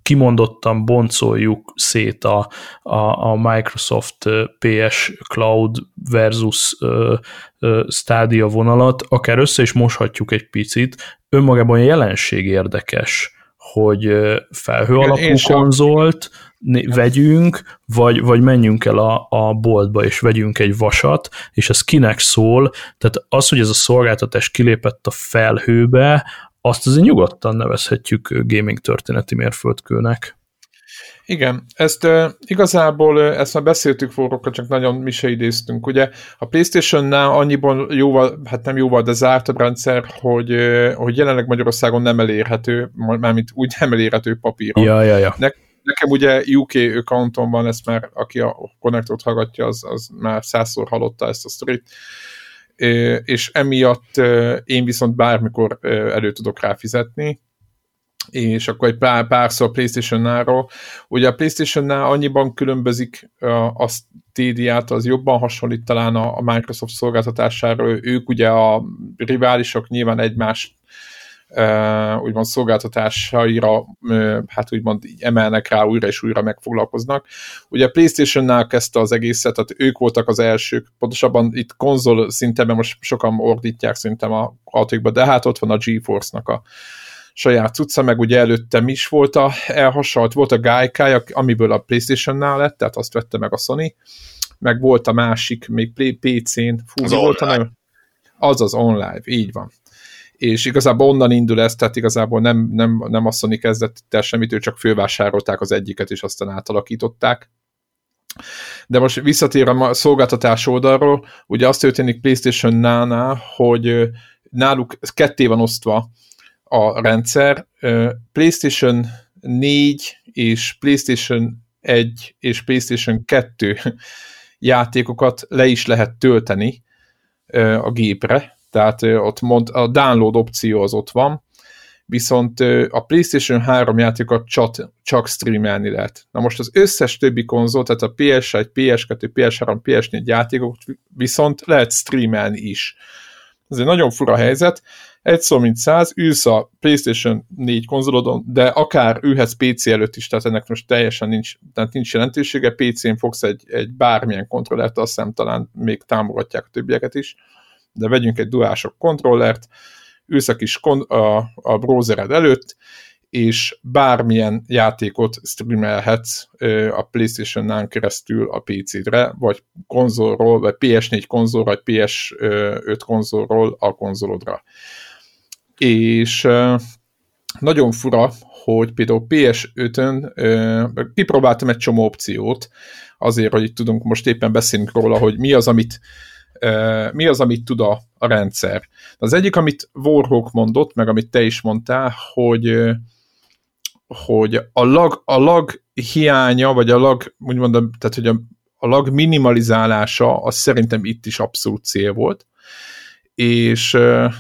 kimondottan boncoljuk szét a, a, a Microsoft PS Cloud versus uh, uh, Stadia vonalat, akár össze is moshatjuk egy picit, önmagában a jelenség érdekes, hogy felhő alapú konzolt vegyünk, vagy, vagy menjünk el a, a boltba, és vegyünk egy vasat, és ez kinek szól, tehát az, hogy ez a szolgáltatás kilépett a felhőbe, azt azért nyugodtan nevezhetjük gaming történeti mérföldkőnek. Igen, ezt uh, igazából uh, ezt már beszéltük forrókkal, csak nagyon mi se idéztünk. Ugye a Playstation-nál annyiban jóval, hát nem jóval, de zártabb rendszer, hogy, uh, hogy jelenleg Magyarországon nem elérhető, mármint úgy nem elérhető papíron. Ja, ja, ja. Ne, nekem ugye UK accountom van, ezt már aki a Connectot hallgatja, az, az már százszor hallotta ezt a sztorit és emiatt én viszont bármikor elő tudok rá fizetni, és akkor egy pár, pár szó a Playstation-náról. Ugye a Playstation-nál annyiban különbözik a Stadia-t, az jobban hasonlít talán a, Microsoft szolgáltatásáról. Ők ugye a riválisok nyilván egymást úgymond szolgáltatásaira hát úgymond így emelnek rá újra és újra megfoglalkoznak. Ugye a Playstation-nál kezdte az egészet, tehát ők voltak az elsők, pontosabban itt konzol szinteben most sokan ordítják szerintem a hatókba, de hát ott van a GeForce-nak a saját cucca, meg ugye előtte is volt a elhasalt, volt a Gaikai, amiből a Playstation-nál lett, tehát azt vette meg a Sony, meg volt a másik, még PC-n, fú, az volt a nem? Az az online, így van és igazából onnan indul ez, tehát igazából nem, nem, nem a Sony kezdett el semmit, ő csak fővásárolták az egyiket, és aztán átalakították. De most visszatér a szolgáltatás oldalról, ugye azt történik PlayStation nánál, hogy náluk ketté van osztva a rendszer, PlayStation 4 és PlayStation 1 és PlayStation 2 játékokat le is lehet tölteni a gépre, tehát ott mond, a download opció az ott van, viszont a PlayStation 3 játékokat csak, csak streamelni lehet. Na most az összes többi konzol, tehát a PS1, PS2, PS3, PS4 játékokat viszont lehet streamelni is. Ez egy nagyon fura helyzet, egy szó mint száz, ülsz a PlayStation 4 konzolodon, de akár ülhetsz PC előtt is, tehát ennek most teljesen nincs, tehát nincs jelentősége, PC-n fogsz egy, egy bármilyen kontrollert, azt hiszem talán még támogatják a többieket is, de vegyünk egy duások kontrollert, ülsz a kis kon- a, a browsered előtt, és bármilyen játékot streamelhetsz a PlayStation-nál keresztül a PC-re, vagy konzolról, vagy PS4 konzol, vagy PS5 konzolról a konzolodra. És nagyon fura, hogy például PS5-ön kipróbáltam egy csomó opciót, azért, hogy itt tudunk most éppen beszélni róla, hogy mi az, amit mi az, amit tud a, a rendszer. Az egyik, amit Warhawk mondott, meg amit te is mondtál, hogy hogy a lag, a lag hiánya, vagy a lag, úgy mondom, tehát hogy a, a lag minimalizálása, az szerintem itt is abszolút cél volt, és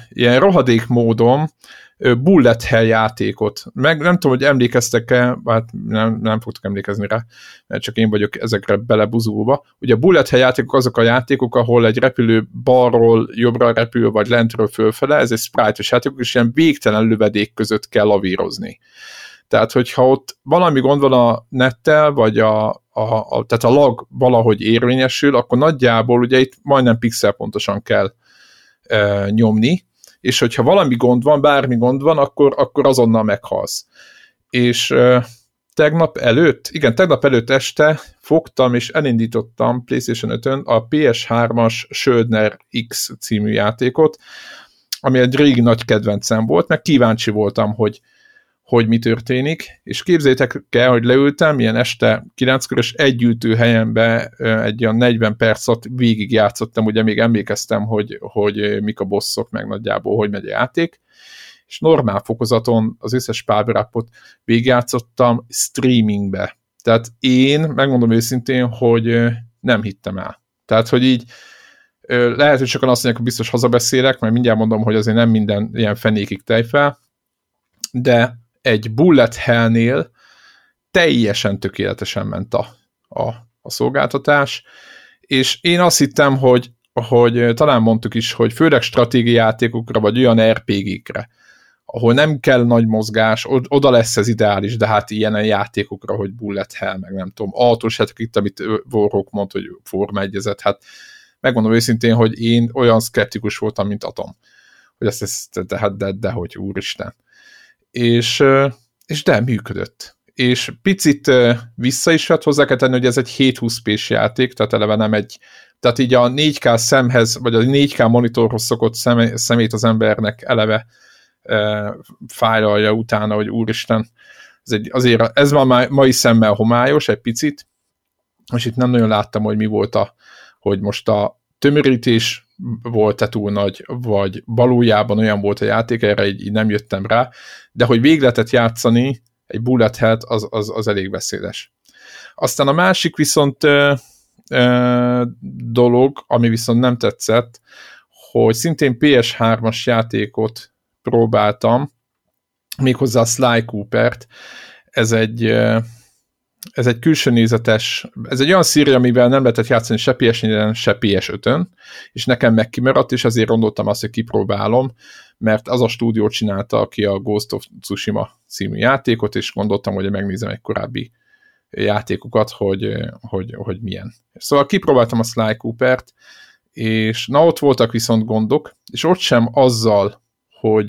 ilyen rohadék módon bullet hell játékot. Meg nem tudom, hogy emlékeztek-e, hát nem, nem fogtok emlékezni rá, mert csak én vagyok ezekre belebuzulva. Ugye a bullet hell játékok azok a játékok, ahol egy repülő balról jobbra repül, vagy lentről fölfele, ez egy sprite-os játékok, és ilyen végtelen lövedék között kell lavírozni. Tehát, hogyha ott valami gond van a nettel, vagy a, a, a, tehát a lag valahogy érvényesül, akkor nagyjából ugye itt majdnem pixel pontosan kell e, nyomni, és hogyha valami gond van, bármi gond van, akkor, akkor azonnal meghalsz. És tegnap előtt, igen, tegnap előtt este fogtam és elindítottam PlayStation 5-ön a PS3-as Söldner X című játékot, ami egy régi nagy kedvencem volt, meg kíváncsi voltam, hogy, hogy mi történik, és képzeljétek el, hogy leültem ilyen este 9-kor, és egy ültő helyembe egy olyan 40 percet végig játszottam, ugye még emlékeztem, hogy, hogy mik a bosszok, meg nagyjából hogy megy a játék, és normál fokozaton az összes pábrápot végigjátszottam streamingbe. Tehát én, megmondom őszintén, hogy nem hittem el. Tehát, hogy így lehet, hogy sokan azt mondják, hogy biztos hazabeszélek, mert mindjárt mondom, hogy azért nem minden ilyen fenékig tejfel, de egy bullet hellnél teljesen tökéletesen ment a, a, a szolgáltatás, és én azt hittem, hogy, hogy talán mondtuk is, hogy főleg stratégiai játékokra, vagy olyan RPG-kre, ahol nem kell nagy mozgás, oda lesz ez ideális, de hát ilyen játékokra, hogy bullet hell, meg nem tudom, autós hát itt, amit Warhawk mond, hogy Forma egyezet, hát megmondom őszintén, hogy én olyan szkeptikus voltam, mint Atom. Hogy ezt, ezt de, hát de, de, hogy úristen. És, és de, működött. És picit vissza is vett hozzá kell tenni, hogy ez egy 720 p játék, tehát eleve nem egy, tehát így a 4K szemhez, vagy a 4K monitorhoz szokott szemét az embernek eleve fájlalja utána, hogy úristen, ez egy, azért ez már mai szemmel homályos egy picit, és itt nem nagyon láttam, hogy mi volt a, hogy most a tömörítés volt-e túl nagy, vagy valójában olyan volt a játék, erre így, így nem jöttem rá, de hogy végletet játszani egy bullet head, az, az, az elég beszédes. Aztán a másik viszont ö, ö, dolog, ami viszont nem tetszett, hogy szintén PS3-as játékot próbáltam, méghozzá a Sly Cooper-t. Ez egy, ez egy külső nézetes, ez egy olyan szíri, amivel nem lehetett játszani se ps se PS5-ön, és nekem meg és azért gondoltam azt, hogy kipróbálom, mert az a stúdió csinálta, aki a Ghost of Tsushima című játékot, és gondoltam, hogy megnézem egy korábbi játékokat, hogy, hogy, hogy milyen. Szóval kipróbáltam a Sly Cooper-t, és na ott voltak viszont gondok, és ott sem azzal hogy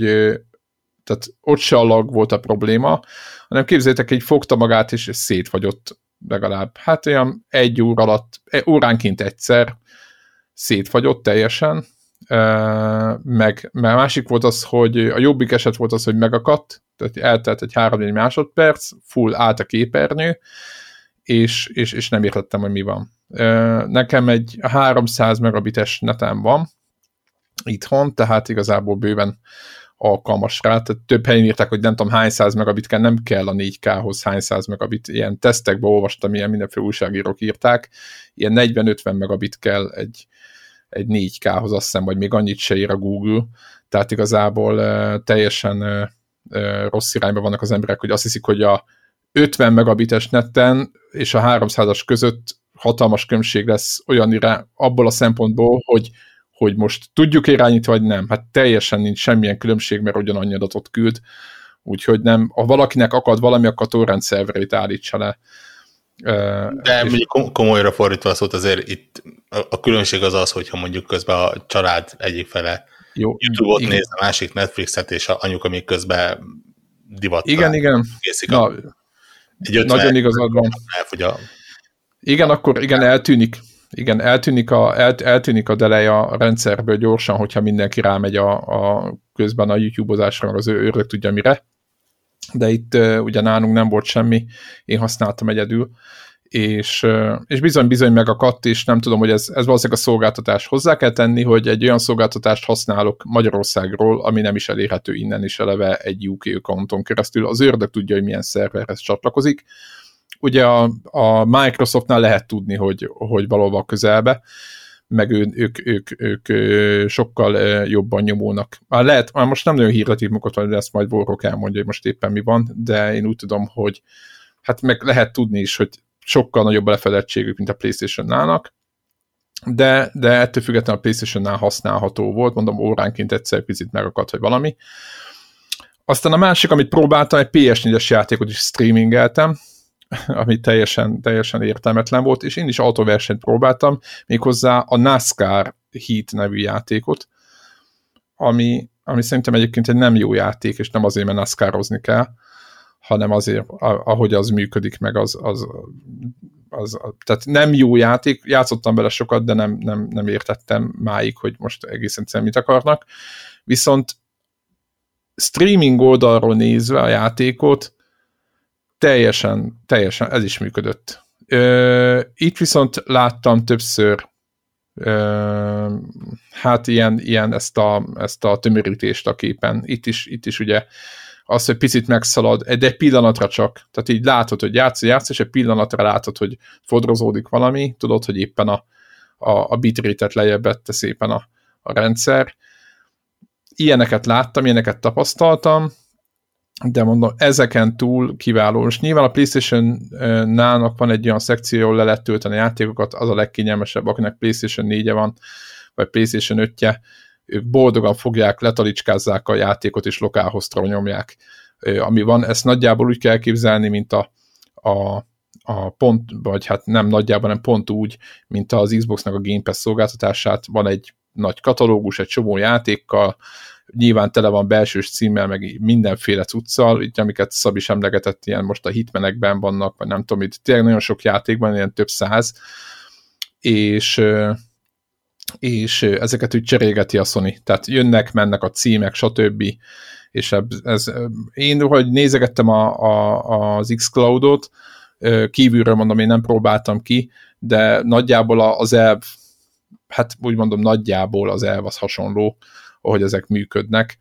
tehát ott se a lag volt a probléma, hanem képzeljétek, egy fogta magát, és szétfagyott legalább, hát olyan egy óra alatt, e, óránként egyszer szétfagyott teljesen, meg, meg másik volt az, hogy a jobbik eset volt az, hogy megakadt, tehát eltelt egy 3-4 másodperc, full állt a képernyő, és, és, és nem értettem, hogy mi van. Nekem egy 300 megabites netem van, itthon, tehát igazából bőven alkalmas rá. Tehát több helyen írták, hogy nem tudom hány száz megabit kell, nem kell a 4K-hoz hány száz megabit. Ilyen tesztekben olvastam, ilyen mindenféle újságírók írták. Ilyen 40-50 megabit kell egy, egy 4K-hoz, azt hiszem, vagy még annyit se ír a Google. Tehát igazából uh, teljesen rossz irányba vannak az emberek, hogy azt hiszik, hogy a 50 megabites netten és a 300-as között hatalmas különbség lesz olyan irány, abból a szempontból, hogy hogy most tudjuk irányítani, vagy nem. Hát teljesen nincs semmilyen különbség, mert ugyanannyi adatot küld, úgyhogy nem, ha valakinek akad valami, akkor a torrent szerverét állítsa le. De és... mondjuk komolyra fordítva szót azért itt a különbség az az, hogyha mondjuk közben a család egyik fele Jó, YouTube-ot igen. néz, a másik Netflixet, és a anyuka még közben divat. Igen, igen. Na, egy nagyon igazad van. Elfogy a... Igen, akkor igen, eltűnik igen, eltűnik a, el, eltűnik a delay a rendszerből gyorsan, hogyha mindenki rámegy a, a közben a YouTube-ozásra, az ő őrök tudja mire. De itt ugye nálunk nem volt semmi, én használtam egyedül, és, és bizony-bizony megakadt, és nem tudom, hogy ez, ez valószínűleg a szolgáltatás hozzá kell tenni, hogy egy olyan szolgáltatást használok Magyarországról, ami nem is elérhető innen is eleve egy UK accounton keresztül. Az ördög tudja, hogy milyen szerverhez csatlakozik, ugye a, a Microsoftnál lehet tudni, hogy, hogy valóban közelbe, meg ő, ők, ők, ők, ők sokkal jobban nyomulnak. Már lehet, már most nem nagyon hirdetik magukat, hogy ezt majd Borok elmondja, hogy most éppen mi van, de én úgy tudom, hogy hát meg lehet tudni is, hogy sokkal nagyobb lefedettségük, mint a Playstation-nálnak, de, de ettől függetlenül a Playstation-nál használható volt, mondom, óránként egyszer picit megakadt, hogy valami. Aztán a másik, amit próbáltam, egy PS4-es játékot is streamingeltem, ami teljesen, teljesen értelmetlen volt, és én is autóversenyt próbáltam, méghozzá a NASCAR Heat nevű játékot, ami, ami szerintem egyébként egy nem jó játék, és nem azért, mert NASCARozni kell, hanem azért, ahogy az működik, meg az, az, az, tehát nem jó játék, játszottam bele sokat, de nem, nem, nem értettem máig, hogy most egészen egyszerűen mit akarnak. Viszont streaming oldalról nézve a játékot, teljesen, teljesen ez is működött. Ö, itt viszont láttam többször ö, hát ilyen, ilyen ezt, a, ezt a tömörítést a képen. Itt is, itt is ugye az, hogy picit megszalad, de egy pillanatra csak. Tehát így látod, hogy játsz, játsz, és egy pillanatra látod, hogy fodrozódik valami, tudod, hogy éppen a, a, a bitrate-et lejjebb vette szépen a, a rendszer. Ilyeneket láttam, ilyeneket tapasztaltam, de mondom, ezeken túl kiváló. És nyilván a PlayStation-nának van egy olyan szekció, ahol le lehet tölteni játékokat, az a legkényelmesebb, akinek PlayStation 4-e van, vagy PlayStation 5-je, ők boldogan fogják, letalicskázzák a játékot, és lokálhoztra nyomják, ami van. Ezt nagyjából úgy kell képzelni, mint a, a, a pont, vagy hát nem nagyjából, nem pont úgy, mint az Xboxnak a Game Pass szolgáltatását. Van egy nagy katalógus, egy csomó játékkal, nyilván tele van belsős címmel, meg mindenféle cuccal, itt, amiket Szab is emlegetett, ilyen most a hitmenekben vannak, vagy nem tudom, itt tényleg nagyon sok játékban, ilyen több száz, és és ezeket úgy cserégeti a Sony. Tehát jönnek, mennek a címek, stb. És ez, én, hogy nézegettem a, a, az xCloud-ot, kívülről mondom, én nem próbáltam ki, de nagyjából az elv, hát úgy mondom, nagyjából az elv az hasonló, ahogy ezek működnek.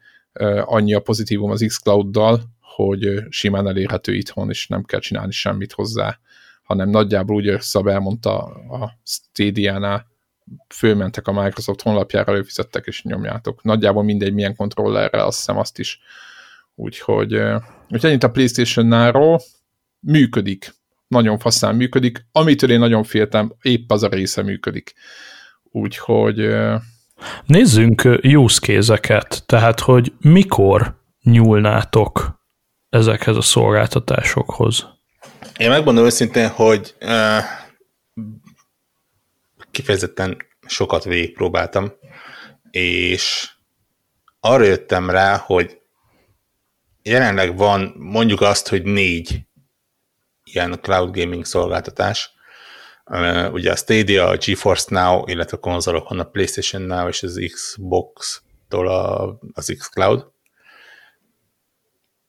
Annyi a pozitívum az xCloud-dal, hogy simán elérhető itthon, és nem kell csinálni semmit hozzá, hanem nagyjából úgy Szab elmondta a Stadia-nál, fölmentek a Microsoft honlapjára, előfizettek és nyomjátok. Nagyjából mindegy milyen kontrollerrel, azt hiszem azt is. Úgyhogy, úgyhogy ennyit a Playstation-náról működik. Nagyon faszán működik. Amitől én nagyon féltem, épp az a része működik. Úgyhogy... Nézzünk use case tehát hogy mikor nyúlnátok ezekhez a szolgáltatásokhoz? Én megmondom őszintén, hogy kifejezetten sokat végigpróbáltam, és arra jöttem rá, hogy jelenleg van mondjuk azt, hogy négy ilyen cloud gaming szolgáltatás. Ugye a Stadia, a GeForce Now, illetve a konzolokon a PlayStation Now és az Xbox-tól a, az xCloud.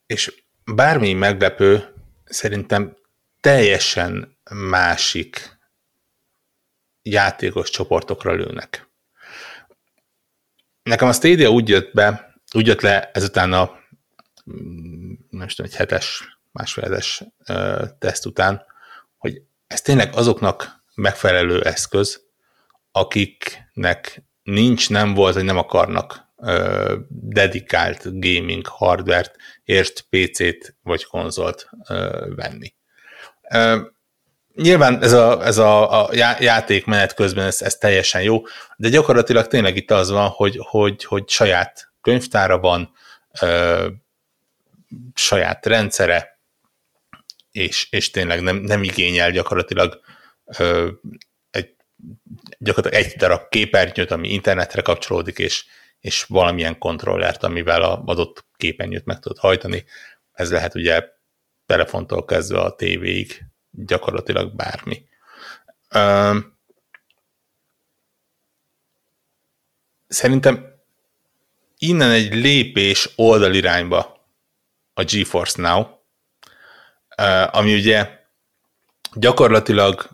És bármi meglepő, szerintem teljesen másik játékos csoportokra lőnek. Nekem a Stadia úgy jött be, úgy jött le ezután a nem tudom, egy hetes, másfél hetes teszt után, hogy ez tényleg azoknak megfelelő eszköz, akiknek nincs, nem volt, vagy nem akarnak ö, dedikált gaming hardware-t, ért PC-t vagy konzolt ö, venni. Ö, nyilván ez a, ez a, a játék menet közben ez, ez teljesen jó, de gyakorlatilag tényleg itt az van, hogy, hogy, hogy saját könyvtára van, ö, saját rendszere, és, és tényleg nem, nem igényel gyakorlatilag ö, egy, gyakorlatilag egy darab képernyőt, ami internetre kapcsolódik, és, és valamilyen kontrollert, amivel a adott képernyőt meg tudod hajtani. Ez lehet ugye telefontól kezdve a tévéig, gyakorlatilag bármi. Szerintem innen egy lépés oldalirányba a GeForce Now, ami ugye gyakorlatilag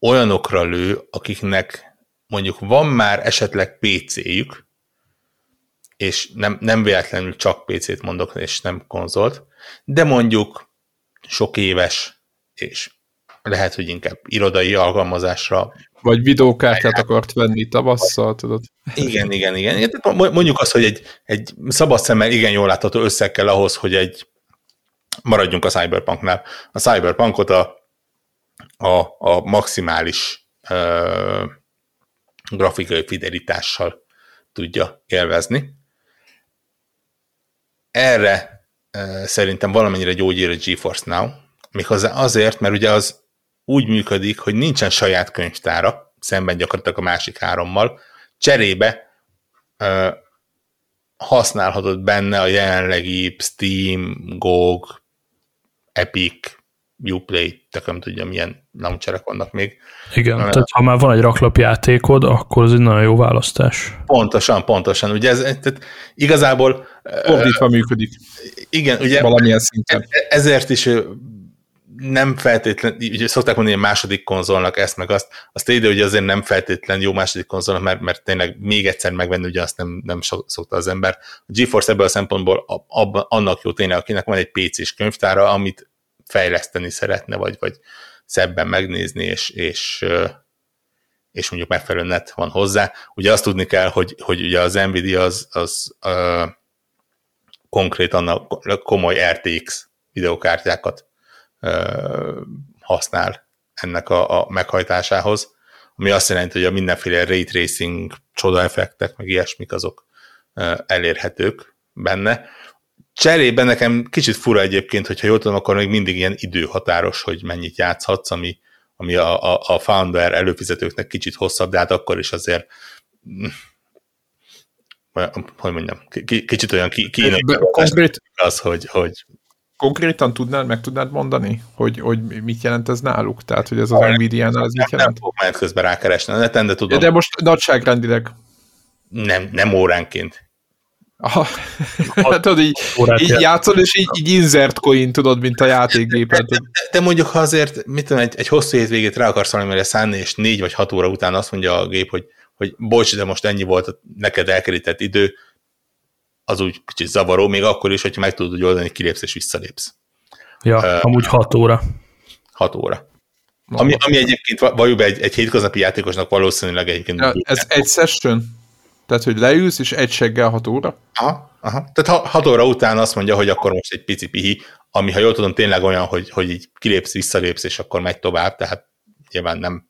olyanokra lő, akiknek mondjuk van már esetleg PC-jük, és nem, nem véletlenül csak PC-t mondok, és nem konzolt, de mondjuk sok éves, és lehet, hogy inkább irodai alkalmazásra. Vagy videókártyát akart venni tavasszal, tudod? Igen, igen, igen. Mondjuk azt, hogy egy, egy szabad szemmel igen jól látható összeg kell ahhoz, hogy egy maradjunk a Cyberpunknál. A Cyberpunkot a, a, a maximális uh, grafikai fidelitással tudja élvezni. Erre szerintem valamennyire gyógyír a GeForce Now, méghozzá azért, mert ugye az úgy működik, hogy nincsen saját könyvtára, szemben gyakorlatilag a másik hárommal, cserébe ö, használhatod benne a jelenlegi Steam, GOG, Epic, Uplay, te nem tudja, milyen launcherek vannak még. Igen, uh, tehát ha már van egy raklapjátékod, akkor ez egy nagyon jó választás. Pontosan, pontosan. Ugye ez, tehát igazából... Fordítva uh, működik. Igen, ugye valamilyen szinten. E- ezért is nem feltétlen, ugye szokták mondani a második konzolnak ezt meg azt, azt ide, hogy azért nem feltétlen jó második konzolnak, mert, mert tényleg még egyszer megvenni, ugye azt nem, nem szokta az ember. A GeForce ebből a szempontból abban, annak jó tényleg, akinek van egy PC-s könyvtára, amit fejleszteni szeretne, vagy, vagy szebben megnézni, és, és, és mondjuk megfelelő net van hozzá. Ugye azt tudni kell, hogy, hogy ugye az Nvidia az, az uh, konkrétan a komoly RTX videokártyákat használ ennek a, a meghajtásához. ami azt jelenti, hogy a mindenféle ray tracing, csoda effektek, meg ilyesmik azok elérhetők benne. Cserében nekem kicsit fura egyébként, hogyha jól tudom, akkor még mindig ilyen időhatáros, hogy mennyit játszhatsz, ami, ami a, a, a founder előfizetőknek kicsit hosszabb, de hát akkor is azért hogy mondjam, kicsit olyan kínai az, hogy, hogy Konkrétan tudnád, meg tudnád mondani, hogy, hogy mit jelent ez náluk? Tehát, hogy ez az Nvidia-nál ez mit jelent? Nem fogok majd közben rákeresni a neten, de tudom. De most nagyságrendileg. Nem, nem óránként. Aha. hát, tudod, így, így játszol, és így, így insert coin, tudod, mint a játékgépet. De, de, de, mondjuk, ha azért, mit tudom, egy, egy hosszú hétvégét rá akarsz valamire szánni, és négy vagy hat óra után azt mondja a gép, hogy, hogy bocs, de most ennyi volt a neked elkerített idő, az úgy kicsit zavaró, még akkor is, hogyha meg tudod oldani, kilépsz és visszalépsz. Ja, uh, amúgy 6 óra. 6 óra. Ami, ami egyébként valójában egy, egy hétköznapi játékosnak valószínűleg egyébként... Ja, ez egy session? Tehát, hogy leülsz, és egy seggel 6 óra? Aha, aha. Tehát 6 óra után azt mondja, hogy akkor most egy pici pihi, ami, ha jól tudom, tényleg olyan, hogy, hogy így kilépsz, visszalépsz, és akkor megy tovább, tehát nyilván nem,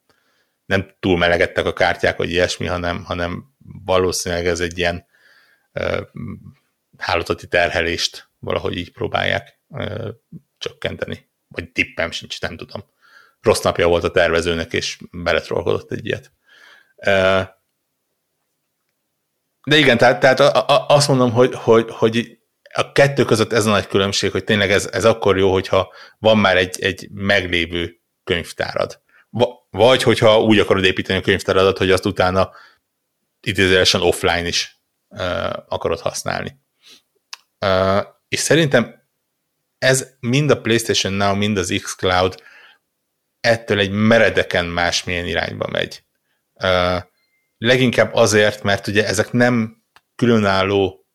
nem túl melegedtek a kártyák, vagy ilyesmi, hanem, hanem valószínűleg ez egy ilyen hálózati terhelést valahogy így próbálják csökkenteni. Vagy tippem sincs, nem tudom. Rossz napja volt a tervezőnek, és beletrolkodott egy ilyet. De igen, tehát, tehát azt mondom, hogy, hogy, hogy a kettő között ez a nagy különbség, hogy tényleg ez, ez akkor jó, hogyha van már egy, egy meglévő könyvtárad. Vagy hogyha úgy akarod építeni a könyvtáradat, hogy azt utána idézőjelesen offline is akarod használni. És szerintem ez mind a PlayStation Now, mind az xCloud ettől egy meredeken másmilyen irányba megy. Leginkább azért, mert ugye ezek nem különálló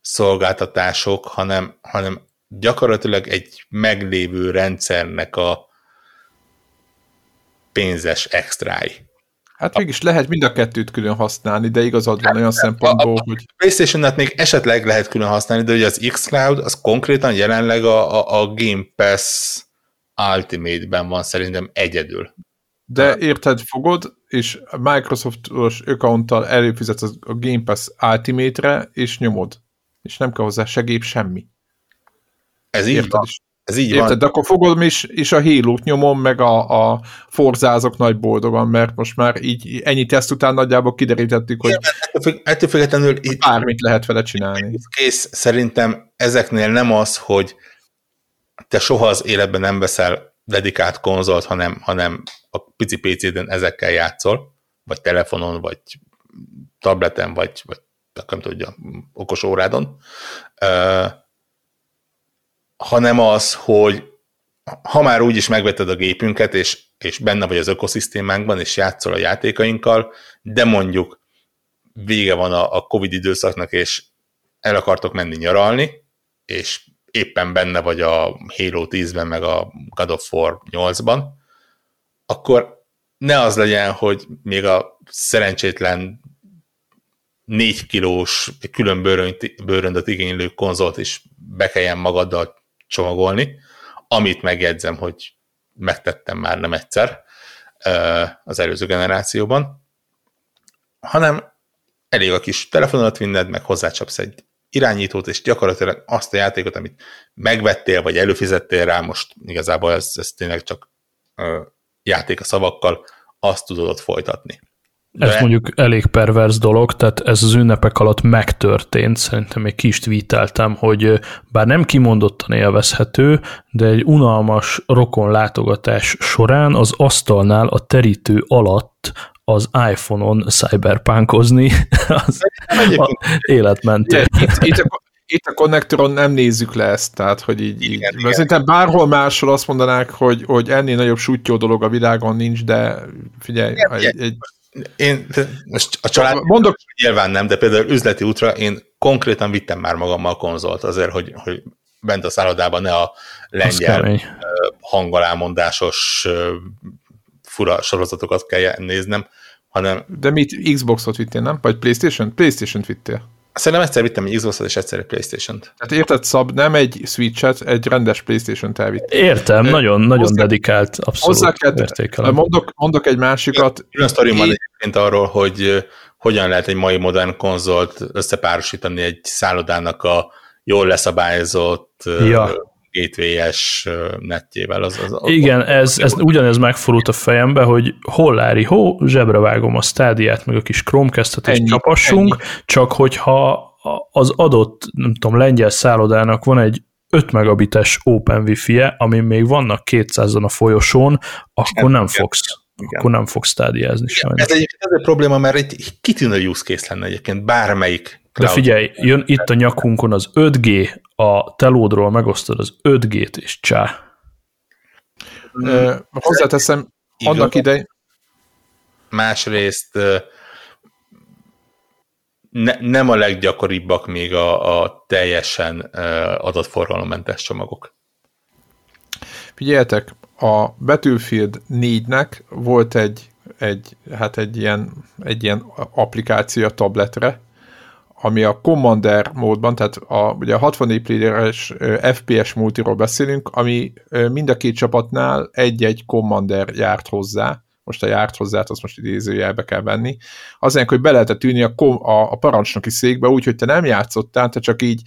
szolgáltatások, hanem, hanem gyakorlatilag egy meglévő rendszernek a pénzes extrái. Hát mégis lehet mind a kettőt külön használni, de igazad van olyan szempontból, a, a, hogy... PlayStation-et még esetleg lehet külön használni, de ugye az xCloud az konkrétan jelenleg a, a, a Game Pass Ultimate-ben van szerintem egyedül. De érted, fogod, és Microsoft-os accounttal előfizetsz a Game Pass Ultimate-re, és nyomod. És nem kell hozzá segébb semmi. Ez így érted? van. Ez így Érted, van. De akkor fogom is, és a halo nyomom, meg a, a forzázok nagy boldogan, mert most már így ennyi teszt után nagyjából kiderítettük, hogy Igen, ettől függetlenül itt bármit lehet vele csinálni. Kész, szerintem ezeknél nem az, hogy te soha az életben nem veszel dedikált konzolt, hanem, hanem a pici PC-den ezekkel játszol, vagy telefonon, vagy tableten, vagy, vagy nem tudja, okos órádon. Uh, hanem az, hogy ha már úgyis megvetted a gépünket, és, és benne vagy az ökoszisztémánkban, és játszol a játékainkkal, de mondjuk vége van a, a Covid időszaknak, és el akartok menni nyaralni, és éppen benne vagy a Halo 10-ben, meg a God of War 8-ban, akkor ne az legyen, hogy még a szerencsétlen 4 kilós külön bőröndöt igénylő konzolt is be kelljen magaddal csomagolni, amit megjegyzem, hogy megtettem már nem egyszer az előző generációban, hanem elég a kis telefonodat vinned, meg hozzácsapsz egy irányítót, és gyakorlatilag azt a játékot, amit megvettél, vagy előfizettél rá, most igazából ez, ez tényleg csak játék a szavakkal, azt tudod ott folytatni. De... Ez mondjuk elég pervers dolog, tehát ez az ünnepek alatt megtörtént, szerintem még ki is tweeteltem, hogy bár nem kimondottan élvezhető, de egy unalmas rokon látogatás során az asztalnál a terítő alatt az iPhone-on cyberpunkozni, az életmentő. Itt, itt, a, itt a konnektoron nem nézzük le ezt, tehát hogy így, igen, így igen. szerintem bárhol máshol azt mondanák, hogy, hogy ennél nagyobb sútyó dolog a világon nincs, de figyelj, igen, egy, egy én most a család Mondok. nyilván nem, de például üzleti útra én konkrétan vittem már magammal a konzolt azért, hogy, hogy bent a szállodában ne a lengyel hangalámondásos fura sorozatokat kell néznem, hanem... De mit, Xboxot vittél, nem? Vagy Playstation? Playstation-t vittél. Szerintem egyszer vittem egy Xbox-ot, és egyszer egy Playstation-t. Tehát érted, Szab, nem egy Switch-et, egy rendes Playstation-t elvitt. Értem, Ö, nagyon, nagyon hozzá, dedikált, abszolút hozzá kell, mondok, mondok egy másikat. Külön sztorim van egyébként arról, hogy hogyan lehet egy mai modern konzolt összepárosítani egy szállodának a jól leszabályozott ja gateway-es netjével. Az, az, az Igen, ez, ez ugyanez megfordult a fejembe, hogy hol Lári, hó, zsebre vágom a stádiát, meg a kis Chromecast-et, és csapassunk, ennyi. csak hogyha az adott, nem tudom, lengyel szállodának van egy 5 megabites Open Wi-Fi-je, amin még vannak 200-an a folyosón, akkor nem fogsz. Igen. Akkor nem fogsz stádiázni sajnos. Ez egyébként ez egy probléma, mert egy kitűnő use case lenne egyébként bármelyik de figyelj, jön itt a nyakunkon az 5G, a telódról megosztod az 5G-t, és csá. Mm. Hozzáteszem, annak idején... Másrészt ne, nem a leggyakoribbak még a, a teljesen adatforgalommentes csomagok. Figyeljetek, a Battlefield 4-nek volt egy, egy, hát egy ilyen, egy ilyen applikáció a tabletre, ami a Commander módban, tehát a, ugye a 64 playeres FPS multiról beszélünk, ami mind a két csapatnál egy-egy Commander járt hozzá, most a járt hozzá, azt most idézőjelbe kell venni, azért, hogy be lehetett ülni a, a, a parancsnoki székbe úgy, hogy te nem játszottál, te csak így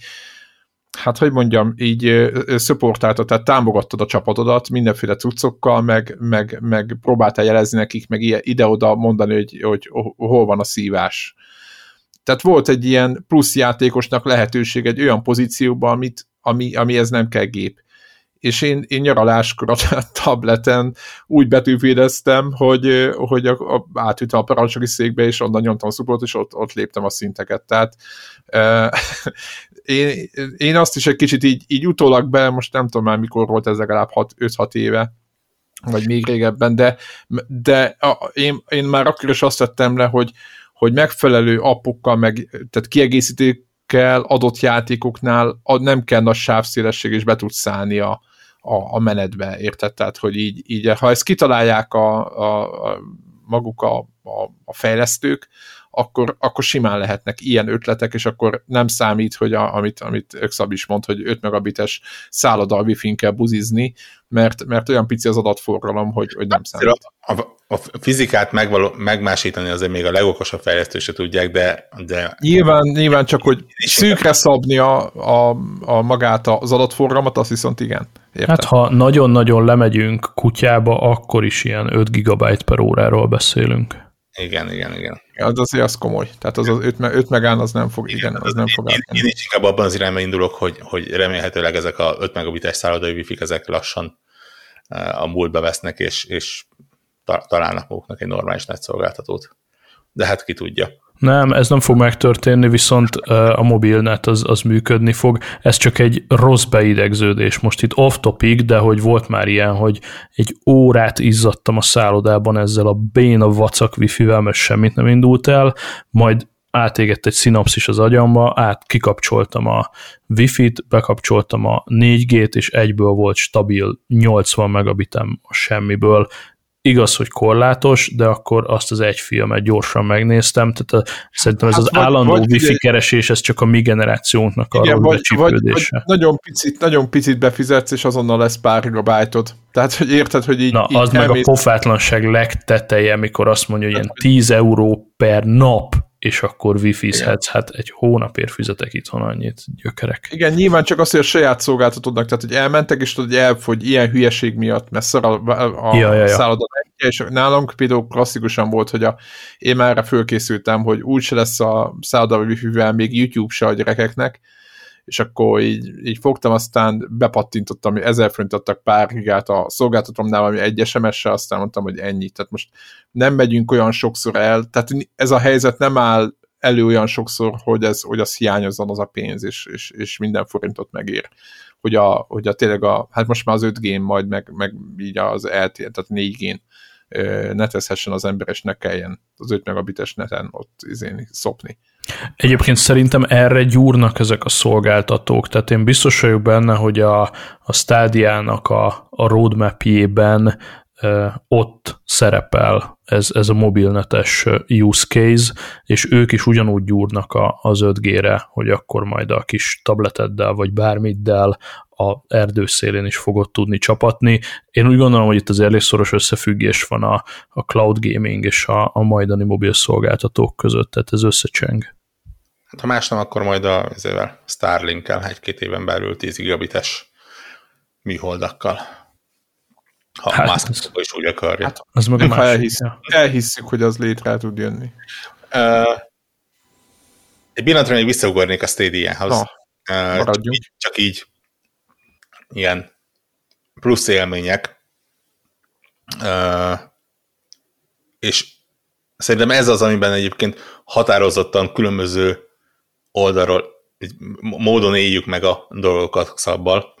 hát hogy mondjam, így szöportáltad, tehát támogattad a csapatodat mindenféle cuccokkal, meg, meg, meg próbáltál jelezni nekik, meg ide-oda mondani, hogy, hogy hol van a szívás tehát volt egy ilyen plusz játékosnak lehetőség egy olyan pozícióban, amit, ami, ami ez nem kell gép. És én, én nyaraláskor a tableten úgy betűvédeztem, hogy, hogy a, a, átütem a parancsnoki székbe, és onnan nyomtam a szuport, és ott, ott léptem a szinteket. Tehát e, én, én azt is egy kicsit így, így utólag be, most nem tudom már mikor volt ez legalább 5-6 éve, vagy még régebben, de, de a, én, én már akkor is azt tettem le, hogy, hogy megfelelő appokkal, meg, tehát kiegészítőkkel adott játékoknál nem kell nagy sávszélesség, és be tudsz szállni a, a, a menetbe, érted? Tehát, hogy így, így ha ezt kitalálják a, a, a maguk a, a, a fejlesztők, akkor, akkor simán lehetnek ilyen ötletek, és akkor nem számít, hogy a, amit, amit Ökszab is mond, hogy 5 megabites szálloda wi kell buzizni, mert, mert olyan pici az adatforgalom, hogy, hogy nem számít. A, a, a fizikát megvaló, megmásítani azért még a legokosabb fejlesztő se tudják, de... de nyilván, nyilván csak, hogy szűkre szabni a, a, a magát az adatforgalmat, azt viszont igen. Értem. Hát ha nagyon-nagyon lemegyünk kutyába, akkor is ilyen 5 gigabyte per óráról beszélünk. Igen, igen, igen. Az azért az komoly. Tehát az, az 5, 5 megán az nem fog, igen, igen az nem fog én, én, is inkább abban az irányba indulok, hogy, hogy remélhetőleg ezek a 5 megabites szállodai wifi ezek lassan uh, a múltba vesznek, és, és találnak maguknak egy normális netszolgáltatót. De hát ki tudja. Nem, ez nem fog megtörténni, viszont a mobilnet az, az működni fog. Ez csak egy rossz beidegződés. Most itt off-topic, de hogy volt már ilyen, hogy egy órát izzadtam a szállodában ezzel a béna vacak wifi-vel, mert semmit nem indult el, majd átégett egy szinapszis az agyamba, át kikapcsoltam a wifi-t, bekapcsoltam a 4G-t, és egyből volt stabil 80 megabitem a semmiből, igaz, hogy korlátos, de akkor azt az egy filmet gyorsan megnéztem, tehát a, szerintem ez hát az vagy, állandó vagy, wifi keresés, ez csak a mi generációnknak a vagy, vagy, vagy nagyon picit, nagyon picit befizetsz, és azonnal lesz pár gigabájtod. Tehát, hogy érted, hogy így... Na, így az elmész... meg a pofátlanság legteteje, amikor azt mondja, hogy ilyen 10 euró per nap és akkor wifi-zhetsz, hát egy hónapért fizetek itthon annyit, gyökerek. Igen, nyilván csak az, hogy a saját szolgáltatódnak, tehát hogy elmentek, és tudod, hogy elfogy ilyen hülyeség miatt, mert szar a, a ja, ja, ja. és nálunk például klasszikusan volt, hogy a, én már erre fölkészültem, hogy úgyse lesz a szálloda wifi-vel még YouTube se a gyerekeknek, és akkor így, így fogtam, aztán bepattintottam, ezer forint adtak pár gigát a szolgáltatomnál, ami egy SMS-sel, aztán mondtam, hogy ennyi. Tehát most nem megyünk olyan sokszor el, tehát ez a helyzet nem áll elő olyan sokszor, hogy, ez, hogy az hiányozzon az a pénz, és, és, és minden forintot megér. Hogy a, hogy a tényleg a, hát most már az 5 g majd, meg, meg így az LTE, tehát 4 g netezhessen az ember, és ne kelljen az 5 megabites neten ott izéni, szopni. Egyébként szerintem erre gyúrnak ezek a szolgáltatók, tehát én biztos vagyok benne, hogy a, a stádiának a, a roadmapjében ott szerepel ez, ez a mobilnetes use case, és ők is ugyanúgy gyúrnak a, az 5G-re, hogy akkor majd a kis tableteddel vagy bármiddel a erdő szélén is fogod tudni csapatni. Én úgy gondolom, hogy itt az elég szoros összefüggés van a, a cloud gaming és a, a majdani mobil szolgáltatók között, tehát ez összecseng. Hát ha más nem, akkor majd a Starlink-kel egy-két éven belül 10 gigabites műholdakkal. Ha hát, Musk is úgy akarja. Hát, az meg ha elhisz, ja. elhisszük, hogy az létre tud jönni. Uh, egy pillanatra még visszaugornék a Stadia-hoz. uh, csak, így, csak így ilyen plusz élmények. Uh, és szerintem ez az, amiben egyébként határozottan különböző oldalról, módon éljük meg a dolgokat szabbal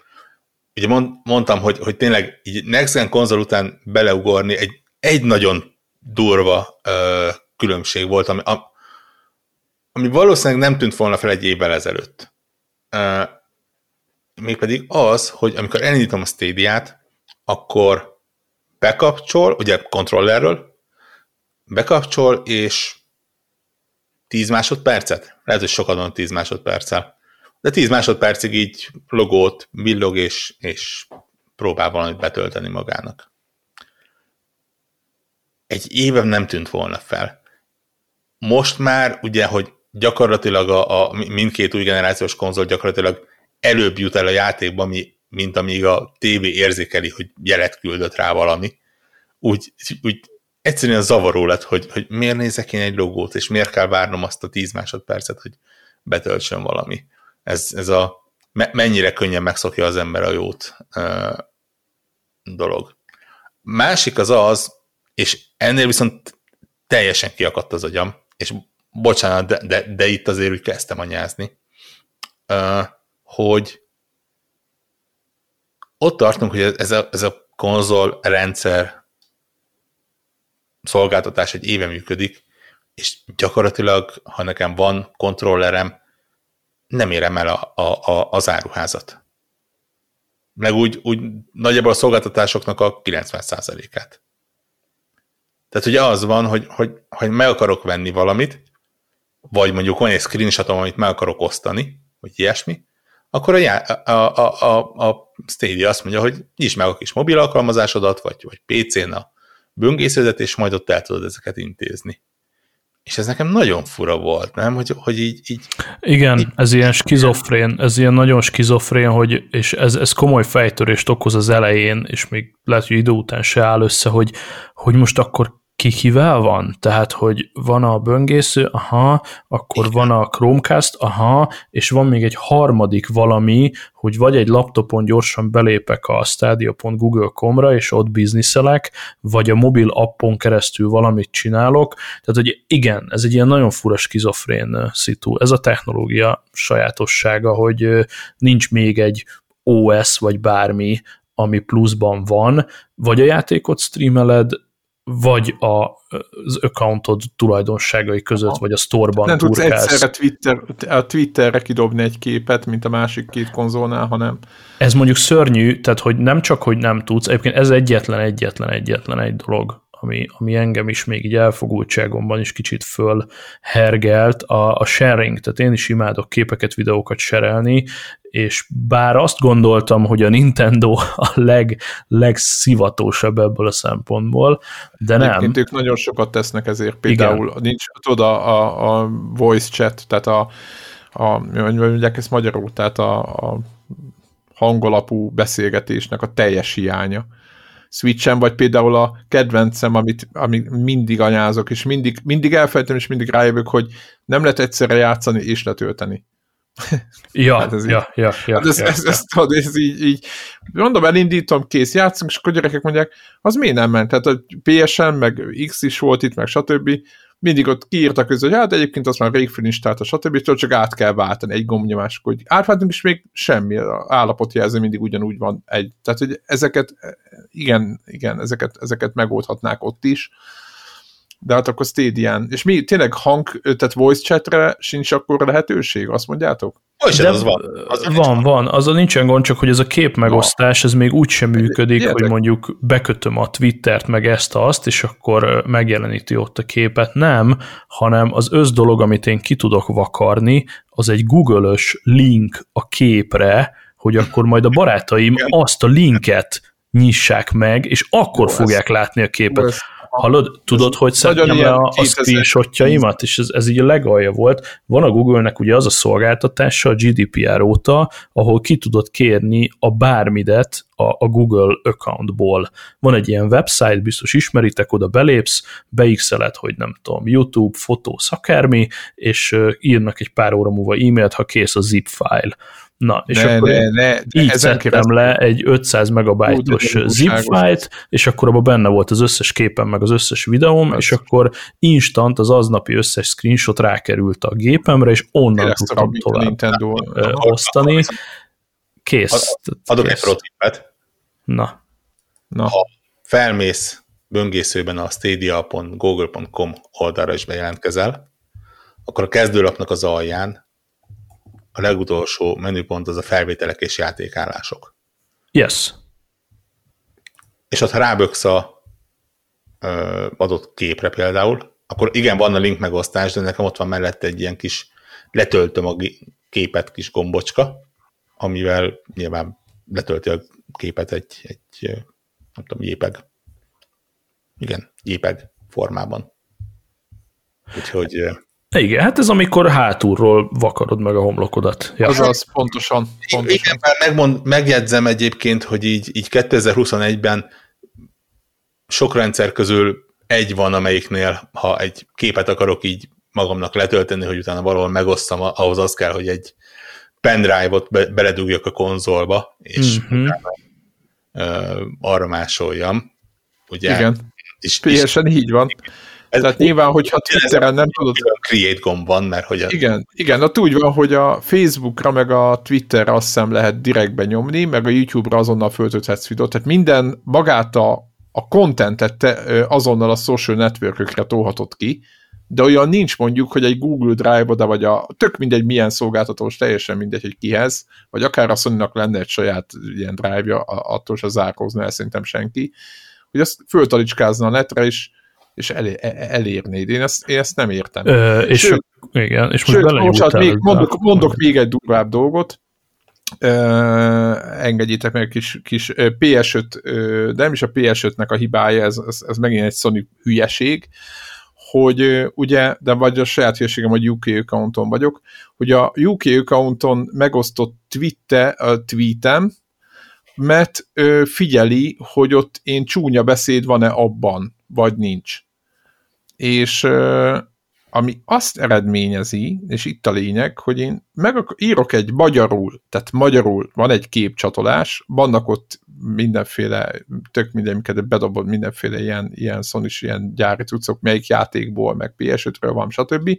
ugye mond, mondtam, hogy, hogy tényleg így Next Gen konzol után beleugorni egy, egy nagyon durva ö, különbség volt, ami, a, ami valószínűleg nem tűnt volna fel egy évvel ezelőtt. Ö, mégpedig az, hogy amikor elindítom a Stadia-t, akkor bekapcsol, ugye kontrollerről, bekapcsol, és 10 másodpercet, lehet, hogy sokat van 10 másodperccel de 10 másodpercig így logót villog, és, és próbál valamit betölteni magának. Egy éve nem tűnt volna fel. Most már ugye, hogy gyakorlatilag a, a mindkét új generációs konzol gyakorlatilag előbb jut el a játékba, mint amíg a tévé érzékeli, hogy jelet küldött rá valami. Úgy, úgy egyszerűen zavaró lett, hogy, hogy miért nézek én egy logót, és miért kell várnom azt a 10 másodpercet, hogy betöltsön valami ez, ez a mennyire könnyen megszokja az ember a jót dolog. Másik az az, és ennél viszont teljesen kiakadt az agyam, és bocsánat, de, de, de itt azért úgy kezdtem anyázni, hogy ott tartunk, hogy ez a, ez a konzol rendszer szolgáltatás egy éve működik, és gyakorlatilag, ha nekem van kontrollerem, nem érem el a, a, a, az áruházat. Meg úgy, úgy nagyjából a szolgáltatásoknak a 90%-át. Tehát ugye az van, hogy, hogy, hogy meg akarok venni valamit, vagy mondjuk van egy screenshotom, amit meg akarok osztani, vagy ilyesmi, akkor a, a, a, a, a Stadia azt mondja, hogy nyisd meg a kis mobil alkalmazásodat, vagy, vagy PC-n a böngésződet, és majd ott el tudod ezeket intézni. És ez nekem nagyon fura volt, nem? Hogy, hogy így, így Igen, így, ez ilyen skizofrén, ez ilyen nagyon skizofrén, hogy, és ez, ez komoly fejtörést okoz az elején, és még lehet, hogy idő után se áll össze, hogy, hogy most akkor ki kivel van? Tehát, hogy van a böngésző, aha, akkor van a Chromecast, aha, és van még egy harmadik valami, hogy vagy egy laptopon gyorsan belépek a stadia.google.com-ra, és ott bizniszelek, vagy a mobil appon keresztül valamit csinálok. Tehát, hogy igen, ez egy ilyen nagyon fura skizofrén szitu. Ez a technológia sajátossága, hogy nincs még egy OS vagy bármi, ami pluszban van, vagy a játékot streameled, vagy a, az accountod tulajdonságai között, Aha. vagy a storeban Nem tudsz egyszerre Twitter, a Twitterre kidobni egy képet, mint a másik két konzolnál, hanem... Ez mondjuk szörnyű, tehát hogy nem csak, hogy nem tudsz, egyébként ez egyetlen, egyetlen, egyetlen egy dolog, ami, ami engem is még így elfogultságomban is kicsit fölhergelt, a, a sharing, tehát én is imádok képeket, videókat serelni, és bár azt gondoltam, hogy a Nintendo a leg, legszivatósabb ebből a szempontból, de nem. Egyébként ők nagyon sokat tesznek ezért, például Igen. nincs, tudod, a, a, a voice chat, tehát a, a mondják ezt magyarul, tehát a, a hangolapú beszélgetésnek a teljes hiánya. Switchen, vagy például a kedvencem, amit, amit mindig anyázok, és mindig, mindig elfelejtem, és mindig rájövök, hogy nem lehet egyszerre játszani és letölteni. Ja, hát ez ja, így, ja, ja, hát ez, ja, ez, ja. Ez, ez, ez így, így, mondom, elindítom, kész, játszunk, és akkor gyerekek mondják, az miért nem ment? Tehát a PSN, meg X is volt itt, meg stb mindig ott kiírtak közül, hogy hát egyébként azt már rég a stb. csak át kell váltani egy gombnyomás, hogy átváltunk, és még semmi, állapotjelző mindig ugyanúgy van egy. Tehát, hogy ezeket, igen, igen, ezeket, ezeket megoldhatnák ott is, de hát akkor Stadian. És mi tényleg hang, tehát voice chatre sincs akkor lehetőség, azt mondjátok? De az van. Az van, van. Azon nincsen gond, csak hogy ez a kép megosztás, ez még úgy sem működik, Érdek. hogy mondjuk bekötöm a Twittert, meg ezt-azt, és akkor megjeleníti ott a képet. Nem, hanem az össz dolog, amit én ki tudok vakarni, az egy Google-ös link a képre, hogy akkor majd a barátaim azt a linket nyissák meg, és akkor Jó, fogják látni a képet. Hallod, tudod, hogy szedjem le a, a screenshotjaimat, és ez, ez így a legalja volt. Van a Google-nek ugye az a szolgáltatása a GDPR óta, ahol ki tudod kérni a bármidet a, a Google accountból. Van egy ilyen website, biztos ismeritek, oda belépsz, beixeled, hogy nem tudom, YouTube, fotó, akármi, és írnak egy pár óra múlva e-mailt, ha kész a zip file Na, és ne, akkor ne, ne, így szedtem le egy 500 megabájtos zip file-t, és akkor abban benne volt az összes képen, meg az összes videóm, Ez. és akkor instant az aznapi összes screenshot rákerült a gépemre, és onnan tudtam tovább Nintendo. osztani. Kész. Adok egy protipet. Na. Na. Ha felmész böngészőben a stadia.google.com oldalra is bejelentkezel, akkor a kezdőlapnak az alján a legutolsó menüpont az a felvételek és játékállások. Yes. És ott ha ráböksz a ö, adott képre például, akkor igen, van a link megosztás, de nekem ott van mellette egy ilyen kis letöltöm a képet kis gombocska, amivel nyilván letölti a képet egy, egy nem tudom, JPEG. Igen, JPEG formában. Úgyhogy igen, hát ez amikor hátulról vakarod meg a homlokodat. Ja. az pontosan. pontosan. Igen, már megmond, megjegyzem egyébként, hogy így, így 2021-ben sok rendszer közül egy van, amelyiknél, ha egy képet akarok így magamnak letölteni, hogy utána valahol megosztam, ahhoz az kell, hogy egy pendrive-ot be, beledúgjak a konzolba, és mm-hmm. utána, uh, arra másoljam. Ugye? Igen, és, teljesen így van. Ez Tehát nyilván, hogyha Twitteren nem tudod... Create gomb van, mert hogy... A... Igen, igen, ott úgy van, hogy a Facebookra meg a Twitterre azt hiszem lehet direktbe nyomni, meg a YouTube-ra azonnal föltölthetsz videót, tehát minden magát a, a contentet te, azonnal a social networkökre tolhatod ki, de olyan nincs mondjuk, hogy egy Google Drive-oda, vagy a tök mindegy milyen szolgáltatós, teljesen mindegy, hogy kihez, vagy akár a sony lenne egy saját ilyen drive-ja, attól se zárkózna el szerintem senki, hogy azt föltalicskázna a netre, és és elé, e, e, elérnéd. Én ezt, én ezt nem értem. Ö, és sőt, igen, és most sőt, most hát még, mondok, mondok még egy durvább dolgot, Ö, engedjétek meg kis, kis PS5, ö, de nem is a PS5-nek a hibája, ez, ez, ez megint egy Sony hülyeség, hogy ugye, de vagy a saját hülyeségem, hogy UK accounton vagyok, hogy a UK accounton megosztott twitte, a tweetem, mert ö, figyeli, hogy ott én csúnya beszéd van-e abban, vagy nincs és ami azt eredményezi, és itt a lényeg, hogy én meg írok egy magyarul, tehát magyarul van egy képcsatolás, vannak ott mindenféle, tök minden, amiket bedobod mindenféle ilyen, ilyen sony ilyen gyári cuccok, melyik játékból, meg PS5-ről van, stb.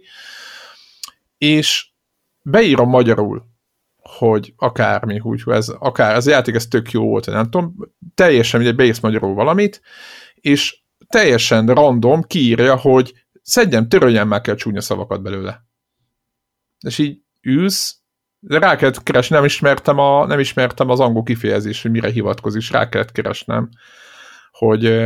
És beírom magyarul, hogy akármi, úgy, ez, akár ez a játék, ez tök jó volt, nem tudom, teljesen mindegy, beírsz magyarul valamit, és teljesen random kiírja, hogy szedjem, töröljem már kell csúnya szavakat belőle. És így ülsz, de rá kellett keresni, nem ismertem, a, nem ismertem az angol kifejezést, hogy mire hivatkozik, és rá kellett keresnem hogy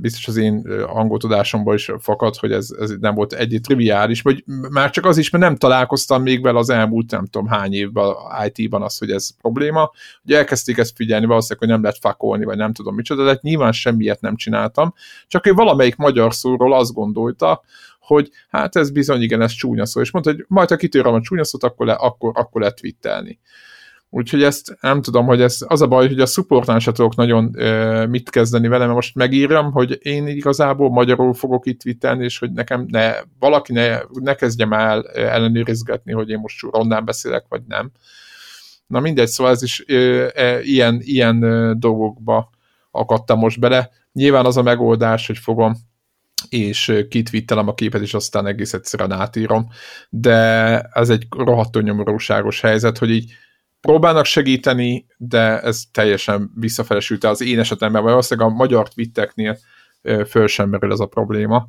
biztos az én angol tudásomból is fakad, hogy ez, ez nem volt egy triviális, vagy már csak az is, mert nem találkoztam még vele az elmúlt nem tudom hány évben IT-ban az, hogy ez probléma, hogy elkezdték ezt figyelni, valószínűleg, hogy nem lehet fakolni, vagy nem tudom micsoda, de hát nyilván semmiet nem csináltam, csak hogy valamelyik magyar szóról azt gondolta, hogy hát ez bizony igen, ez csúnya szó, és mondta, hogy majd ha kitöröm a csúnya szót, akkor, le, akkor, akkor lehet twittelni. Úgyhogy ezt nem tudom, hogy ez az a baj, hogy a supportnál se tudok nagyon e, mit kezdeni vele, mert most megírjam, hogy én igazából magyarul fogok itt vitelni, és hogy nekem ne, valaki ne, ne kezdjem el ellenőrizgetni, hogy én most rondán beszélek, vagy nem. Na mindegy, szóval ez is e, e, ilyen, ilyen dolgokba akadtam most bele. Nyilván az a megoldás, hogy fogom és kitvittelem a képet, és aztán egész egyszerűen átírom, de ez egy rohadtó nyomorúságos helyzet, hogy így próbálnak segíteni, de ez teljesen visszafelesült az én esetemben, vagy valószínűleg a magyar twitteknél föl sem merül ez a probléma,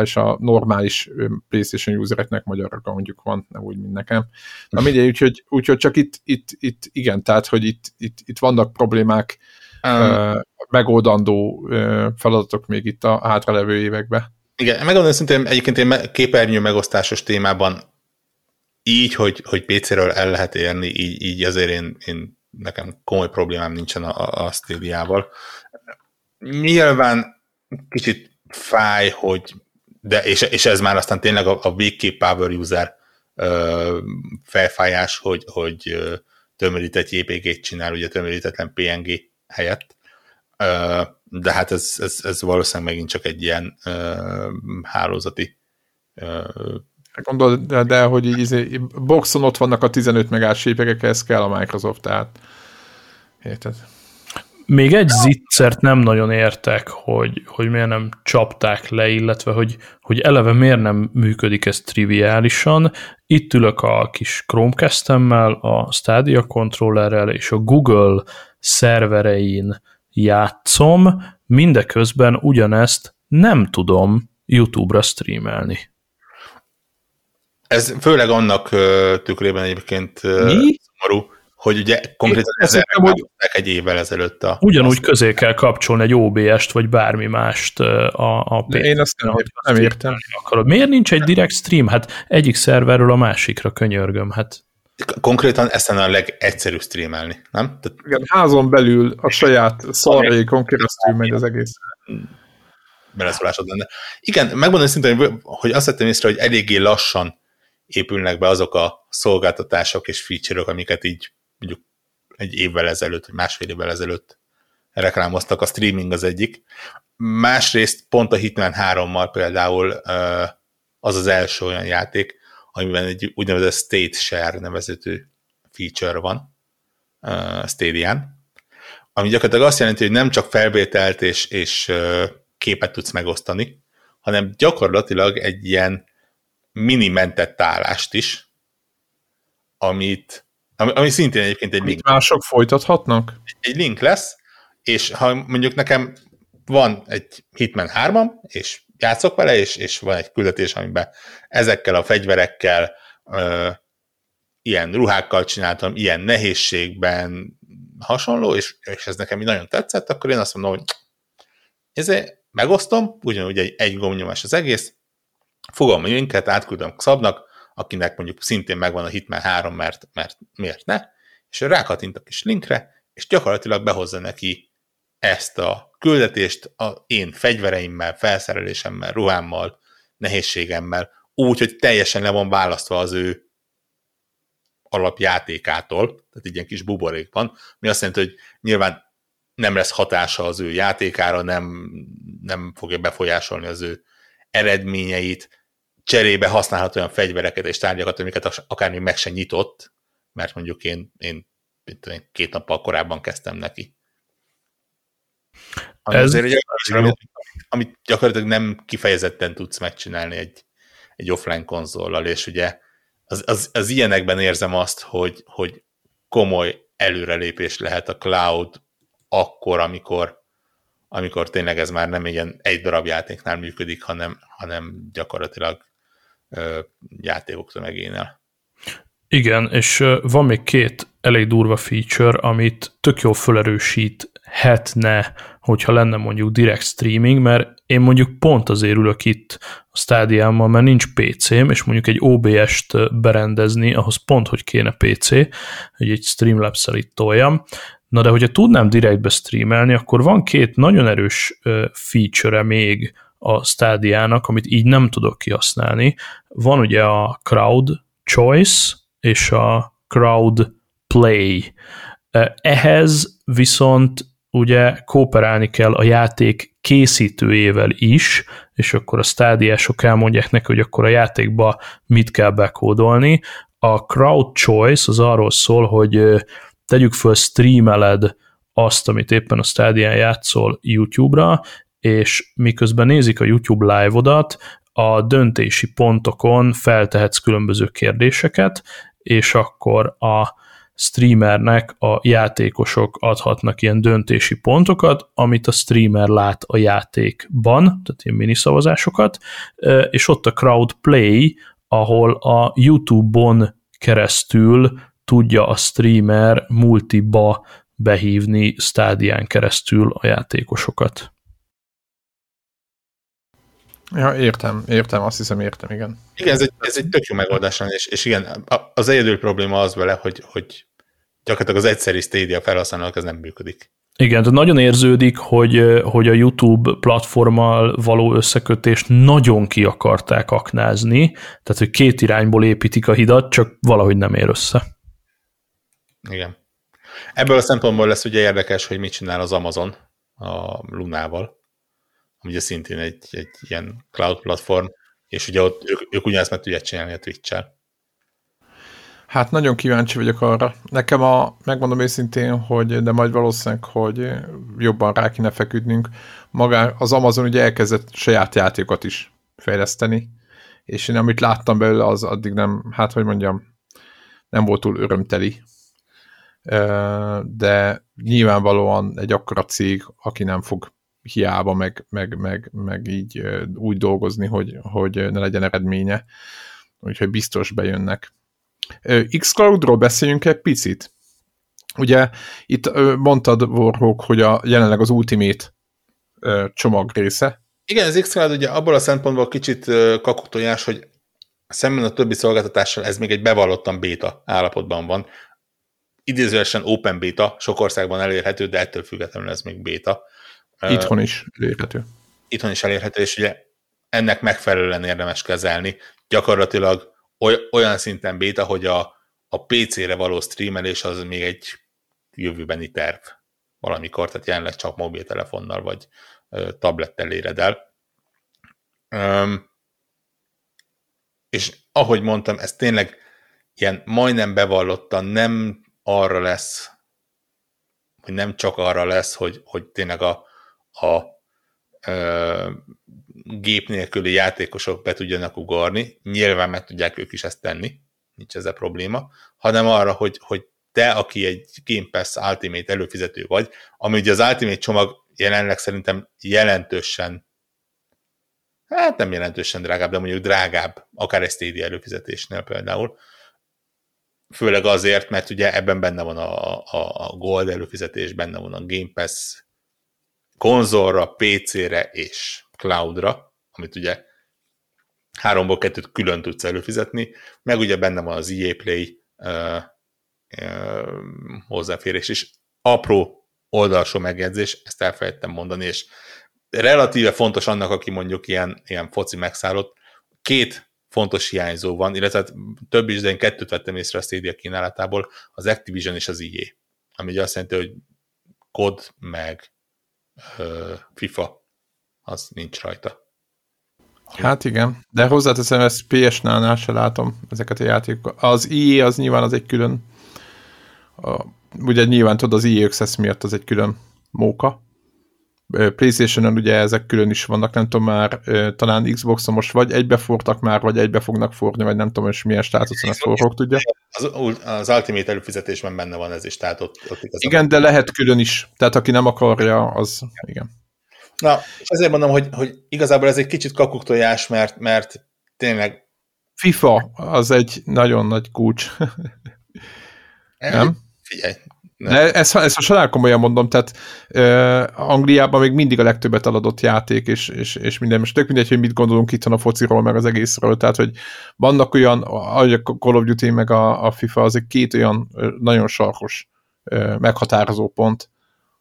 és a normális PlayStation usereknek magyar accountjuk van, nem úgy, mint nekem. Na mindegy, úgyhogy, úgyhogy csak itt, itt, itt, igen, tehát, hogy itt, itt, itt vannak problémák, um, megoldandó feladatok még itt a hátralevő években. Igen, megmondom szintén egyébként én képernyő megosztásos témában így, hogy, hogy PC-ről el lehet érni, így, így azért én, én nekem komoly problémám nincsen a, a Stadia-val. Nyilván kicsit fáj, hogy de, és, és ez már aztán tényleg a, a végképp power user ö, felfájás, hogy, hogy tömörített JPG-t csinál, ugye tömörítetlen PNG helyett. Ö, de hát ez, ez, ez valószínűleg megint csak egy ilyen ö, hálózati ö, Gondolod, de, de hogy így izé, boxon ott vannak a 15 megás sépegek, ez kell a Microsoft, tehát érted? Még egy zicsert nem nagyon értek, hogy, hogy miért nem csapták le, illetve hogy, hogy eleve miért nem működik ez triviálisan. Itt ülök a kis Chromecast-emmel, a Stadia controllerrel és a Google szerverein játszom, mindeközben ugyanezt nem tudom YouTube-ra streamelni. Ez főleg annak tükrében egyébként Mi? szomorú, hogy ugye konkrétan ezzel hogy egy évvel ezelőtt a... Ugyanúgy közé kell kapcsolni egy OBS-t, vagy bármi mást a, a De én ezt nem, nem értem. Akarod. Miért nincs egy direct stream? Hát egyik szerverről a másikra könyörgöm, hát. Konkrétan ezt a legegyszerűbb streamelni, nem? Tehát... Igen, házon belül a saját szarjaikon keresztül megy az egész. Beleszólásod lenne. Igen, megmondom szintén, hogy azt vettem észre, hogy eléggé lassan épülnek be azok a szolgáltatások és feature amiket így mondjuk egy évvel ezelőtt, vagy másfél évvel ezelőtt reklámoztak, a streaming az egyik. Másrészt pont a Hitman 3-mal például az az első olyan játék, amiben egy úgynevezett State Share nevezető feature van Stadia-n, ami gyakorlatilag azt jelenti, hogy nem csak felvételt és, és képet tudsz megosztani, hanem gyakorlatilag egy ilyen mini mentett állást is, amit, ami, ami szintén egyébként egy link. Mások folytathatnak? Egy link lesz, és ha mondjuk nekem van egy Hitman 3 és játszok vele, és, és van egy küldetés, amiben ezekkel a fegyverekkel, ö, ilyen ruhákkal csináltam, ilyen nehézségben hasonló, és, és ez nekem nagyon tetszett, akkor én azt mondom, hogy ezért megosztom, ugyanúgy egy, egy gombnyomás az egész, fogom a linket, átküldöm Szabnak, akinek mondjuk szintén megvan a Hitman 3, mert, mert miért ne, és rákattint a kis linkre, és gyakorlatilag behozza neki ezt a küldetést a én fegyvereimmel, felszerelésemmel, ruhámmal, nehézségemmel, úgy, hogy teljesen le van választva az ő alapjátékától, tehát egy ilyen kis buborékban, mi azt jelenti, hogy nyilván nem lesz hatása az ő játékára, nem, nem fogja befolyásolni az ő eredményeit, cserébe használhat olyan fegyvereket és tárgyakat, amiket akár még meg sem nyitott, mert mondjuk én, én, két nappal korábban kezdtem neki. Ami Ez azért egy amit, amit gyakorlatilag nem kifejezetten tudsz megcsinálni egy, egy offline konzollal, és ugye az, az, az ilyenekben érzem azt, hogy, hogy komoly előrelépés lehet a cloud akkor, amikor amikor tényleg ez már nem ilyen egy darab játéknál működik, hanem, hanem gyakorlatilag ö, játékok tömegénél. Igen, és van még két elég durva feature, amit tök jól felerősíthetne, hogyha lenne mondjuk direct streaming, mert én mondjuk pont azért ülök itt a stádiámmal, mert nincs PC-m, és mondjuk egy OBS-t berendezni, ahhoz pont, hogy kéne PC, hogy egy Streamlabs-szel itt toljam, Na de hogyha tudnám direktbe streamelni, akkor van két nagyon erős feature-e még a stádiának, amit így nem tudok kihasználni. Van ugye a crowd choice és a crowd play. Ehhez viszont ugye kooperálni kell a játék készítőjével is, és akkor a stádiások elmondják neki, hogy akkor a játékba mit kell bekódolni. A crowd choice az arról szól, hogy tegyük föl, streameled azt, amit éppen a stádián játszol YouTube-ra, és miközben nézik a YouTube live-odat, a döntési pontokon feltehetsz különböző kérdéseket, és akkor a streamernek a játékosok adhatnak ilyen döntési pontokat, amit a streamer lát a játékban, tehát ilyen miniszavazásokat, és ott a crowd play, ahol a YouTube-on keresztül tudja a streamer multiba behívni stádián keresztül a játékosokat. Ja, értem, értem, azt hiszem értem, igen. Igen, ez egy, ez egy tök jó megoldás, és, és igen, az egyedül probléma az vele, hogy, hogy gyakorlatilag az egyszeri Stadia felhasználók ez nem működik. Igen, tehát nagyon érződik, hogy, hogy a YouTube platformmal való összekötést nagyon ki akarták aknázni, tehát hogy két irányból építik a hidat, csak valahogy nem ér össze. Igen. Ebből a szempontból lesz ugye érdekes, hogy mit csinál az Amazon a Lunával, ugye szintén egy, egy ilyen cloud platform, és ugye ott ők, ők ugyanezt meg tudják csinálni a Twitch-el. Hát nagyon kíváncsi vagyok arra. Nekem a, megmondom őszintén, hogy de majd valószínűleg, hogy jobban rá kéne feküdnünk. Maga az Amazon ugye elkezdett saját játékokat is fejleszteni, és én amit láttam belőle, az addig nem, hát hogy mondjam, nem volt túl örömteli. De nyilvánvalóan egy akkora cég, aki nem fog hiába, meg, meg, meg, meg így úgy dolgozni, hogy, hogy ne legyen eredménye. Úgyhogy biztos bejönnek. Xcloudról beszéljünk egy picit. Ugye itt mondtad, Warhawk, hogy a, jelenleg az Ultimate csomag része. Igen, az Xcloud ugye abból a szempontból kicsit kakutojás, hogy szemben a többi szolgáltatással ez még egy bevallottan béta állapotban van. Idézőesen open beta, sok országban elérhető, de ettől függetlenül ez még béta. Itthon is elérhető. Itthon is elérhető, és ugye ennek megfelelően érdemes kezelni. Gyakorlatilag olyan szinten béta, hogy a, a PC-re való streamelés az még egy jövőbeni terv valamikor, tehát jelenleg csak mobiltelefonnal vagy tablettel éred el. Um, és ahogy mondtam, ez tényleg ilyen majdnem bevallottan nem arra lesz, hogy nem csak arra lesz, hogy, hogy tényleg a, a ö, gép nélküli játékosok be tudjanak ugorni, nyilván meg tudják ők is ezt tenni, nincs ez a probléma, hanem arra, hogy, hogy te, aki egy Game Pass Ultimate előfizető vagy, ami ugye az Ultimate csomag jelenleg szerintem jelentősen, hát nem jelentősen drágább, de mondjuk drágább, akár egy Stadia előfizetésnél például, főleg azért, mert ugye ebben benne van a, a, a Gold előfizetés, benne van a Game Pass konzolra, PC-re és cloudra, amit ugye háromból kettőt külön tudsz előfizetni, meg ugye benne van az EA Play uh, uh, hozzáférés is. Apró oldalsó megjegyzés, ezt elfelejtettem mondani, és relatíve fontos annak, aki mondjuk ilyen, ilyen foci megszállott, két fontos hiányzó van, illetve hát több is, de én kettőt vettem észre a Stadia kínálatából, az Activision és az EA, ami ugye azt jelenti, hogy kod meg FIFA, az nincs rajta. Hát igen, de hozzáteszem, ezt PS-nál se látom ezeket a játékokat. Az EA az nyilván az egy külön, a, ugye nyilván tudod, az EA Access miatt az egy külön móka, Playstation-on ugye ezek külön is vannak, nem tudom már, talán Xbox-on most vagy egybe fortak már, vagy egybe fognak forni, vagy nem tudom, hogy milyen státuszon ezt forrok tudja. Az, az Ultimate előfizetésben benne van ez is, tehát ott, ott Igen, de lehet külön is, tehát aki nem akarja, az igen. Na, és ezért mondom, hogy, hogy igazából ez egy kicsit kakuktojás, mert, mert tényleg FIFA az egy nagyon nagy kulcs. nem? Figyelj, de ezt, ezt most nagyon komolyan mondom, tehát uh, Angliában még mindig a legtöbbet eladott játék, és, és, és minden. Most tök mindegy, hogy mit gondolunk itt a fociról, meg az egészről, tehát hogy vannak olyan, a Call of Duty, meg a, a FIFA, az egy két olyan nagyon sarkos uh, meghatározó pont,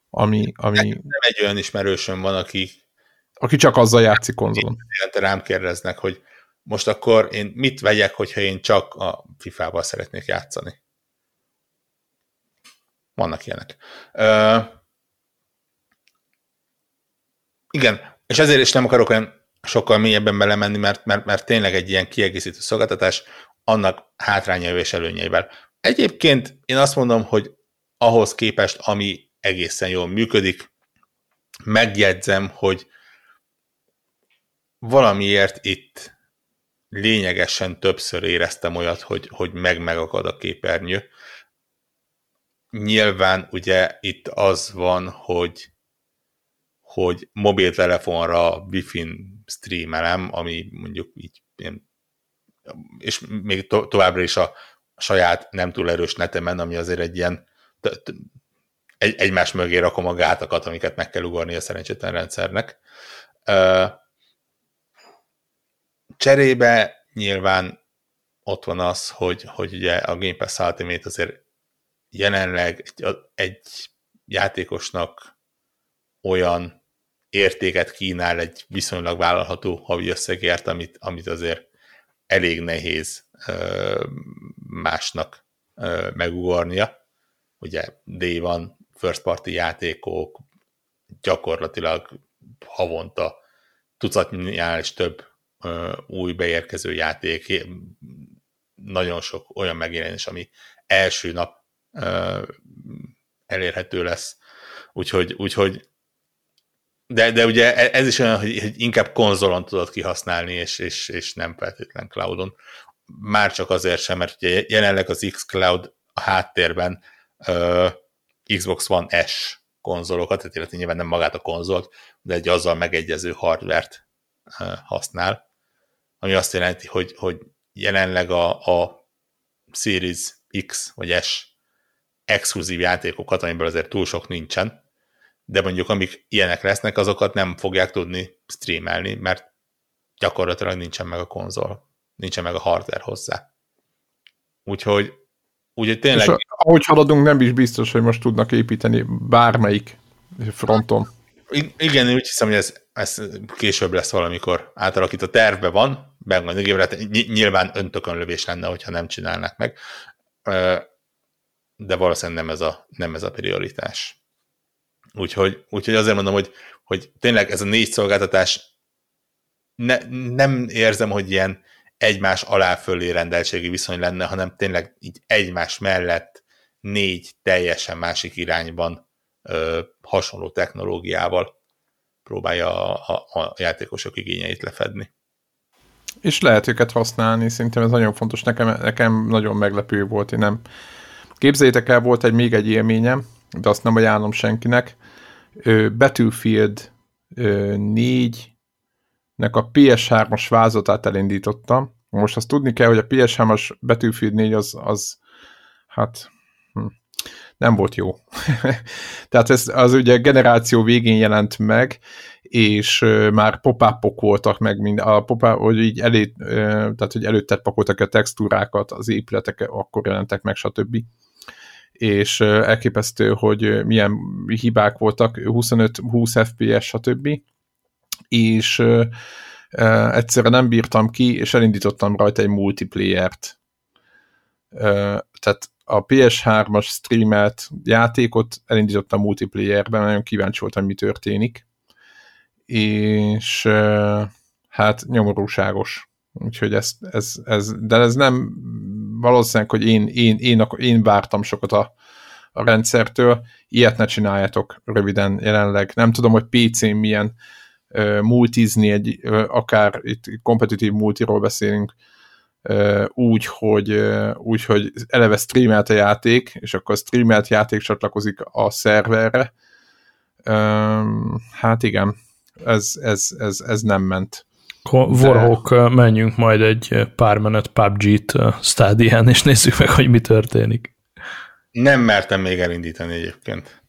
ami... ami... Nem, nem egy olyan ismerősöm van, aki aki csak azzal játszik konzolon. Rám kérdeznek, hogy most akkor én mit vegyek, hogyha én csak a FIFA-val szeretnék játszani. Vannak ilyenek. Ö, igen, és ezért is nem akarok olyan sokkal mélyebben belemenni, mert, mert, mert tényleg egy ilyen kiegészítő szolgáltatás annak hátrányai és előnyeivel. Egyébként én azt mondom, hogy ahhoz képest, ami egészen jól működik, megjegyzem, hogy valamiért itt lényegesen többször éreztem olyat, hogy, hogy meg megakad a képernyő, nyilván ugye itt az van, hogy hogy mobiltelefonra Wi-Fi-n streamelem, ami mondjuk így és még to- továbbra is a saját nem túl erős netemen, ami azért egy ilyen egy, egymás mögé rakom a gátakat, amiket meg kell ugorni a szerencsétlen rendszernek. Cserébe nyilván ott van az, hogy, hogy ugye a Game Pass Ultimate azért jelenleg egy, egy játékosnak olyan értéket kínál egy viszonylag vállalható havi összegért, amit, amit azért elég nehéz másnak megugornia. Ugye D van, first party játékok, gyakorlatilag havonta tucatnyiál és több új beérkező játék, nagyon sok olyan megjelenés, ami első nap elérhető lesz. Úgyhogy, úgyhogy de, de ugye e, ez is olyan, hogy, inkább konzolon tudod kihasználni, és, és, és nem feltétlen cloudon. Már csak azért sem, mert ugye jelenleg az xCloud a háttérben uh, Xbox One S konzolokat, illetve nyilván nem magát a konzolt, de egy azzal megegyező hardvert uh, használ, ami azt jelenti, hogy, hogy jelenleg a, a Series X vagy S exkluzív játékokat, amiből azért túl sok nincsen, de mondjuk amik ilyenek lesznek, azokat nem fogják tudni streamelni, mert gyakorlatilag nincsen meg a konzol, nincsen meg a hardware hozzá. Úgyhogy, úgyhogy tényleg... És ahogy haladunk, nem is biztos, hogy most tudnak építeni bármelyik fronton. Igen, én úgy hiszem, hogy ez, ez később lesz valamikor átalakít. A tervbe van, benne nyilván öntökönlövés lenne, hogyha nem csinálnak meg, de valószínűleg nem ez a, nem ez a prioritás. Úgyhogy, úgyhogy azért mondom, hogy, hogy tényleg ez a négy szolgáltatás ne, nem érzem, hogy ilyen egymás alá fölé rendeltségi viszony lenne, hanem tényleg így egymás mellett négy teljesen másik irányban ö, hasonló technológiával próbálja a, a, a játékosok igényeit lefedni. És lehet őket használni, szerintem ez nagyon fontos. Nekem, nekem nagyon meglepő volt, én nem... Képzeljétek el, volt egy még egy élményem, de azt nem ajánlom senkinek. Battlefield 4-nek a PS3-as vázatát elindítottam. Most azt tudni kell, hogy a PS3-as Battlefield 4 az, az hát hm, nem volt jó. Tehát ez az ugye generáció végén jelent meg, és már pop voltak meg, mind, a pop hogy így elé, tehát hogy előttet pakoltak a textúrákat, az épületek akkor jelentek meg, stb és elképesztő, hogy milyen hibák voltak, 25-20 FPS, stb. És egyszerre nem bírtam ki, és elindítottam rajta egy multiplayer-t. Tehát a PS3-as streamelt játékot elindítottam multiplayerben, nagyon kíváncsi voltam, mi történik. És hát nyomorúságos. Úgyhogy ez, ez, ez, de ez nem valószínűleg, hogy én, én, én, én vártam sokat a, a rendszertől, ilyet ne csináljátok röviden jelenleg. Nem tudom, hogy PC-n milyen uh, multizni, egy, uh, akár itt kompetitív multiról beszélünk, uh, úgy, hogy, uh, úgy, hogy eleve streamelt a játék, és akkor a streamelt játék csatlakozik a szerverre. Uh, hát igen, ez, ez, ez, ez nem ment. Warhawk, De... menjünk majd egy pár menet PUBG-t stádián, és nézzük meg, hogy mi történik. Nem mertem még elindítani egyébként.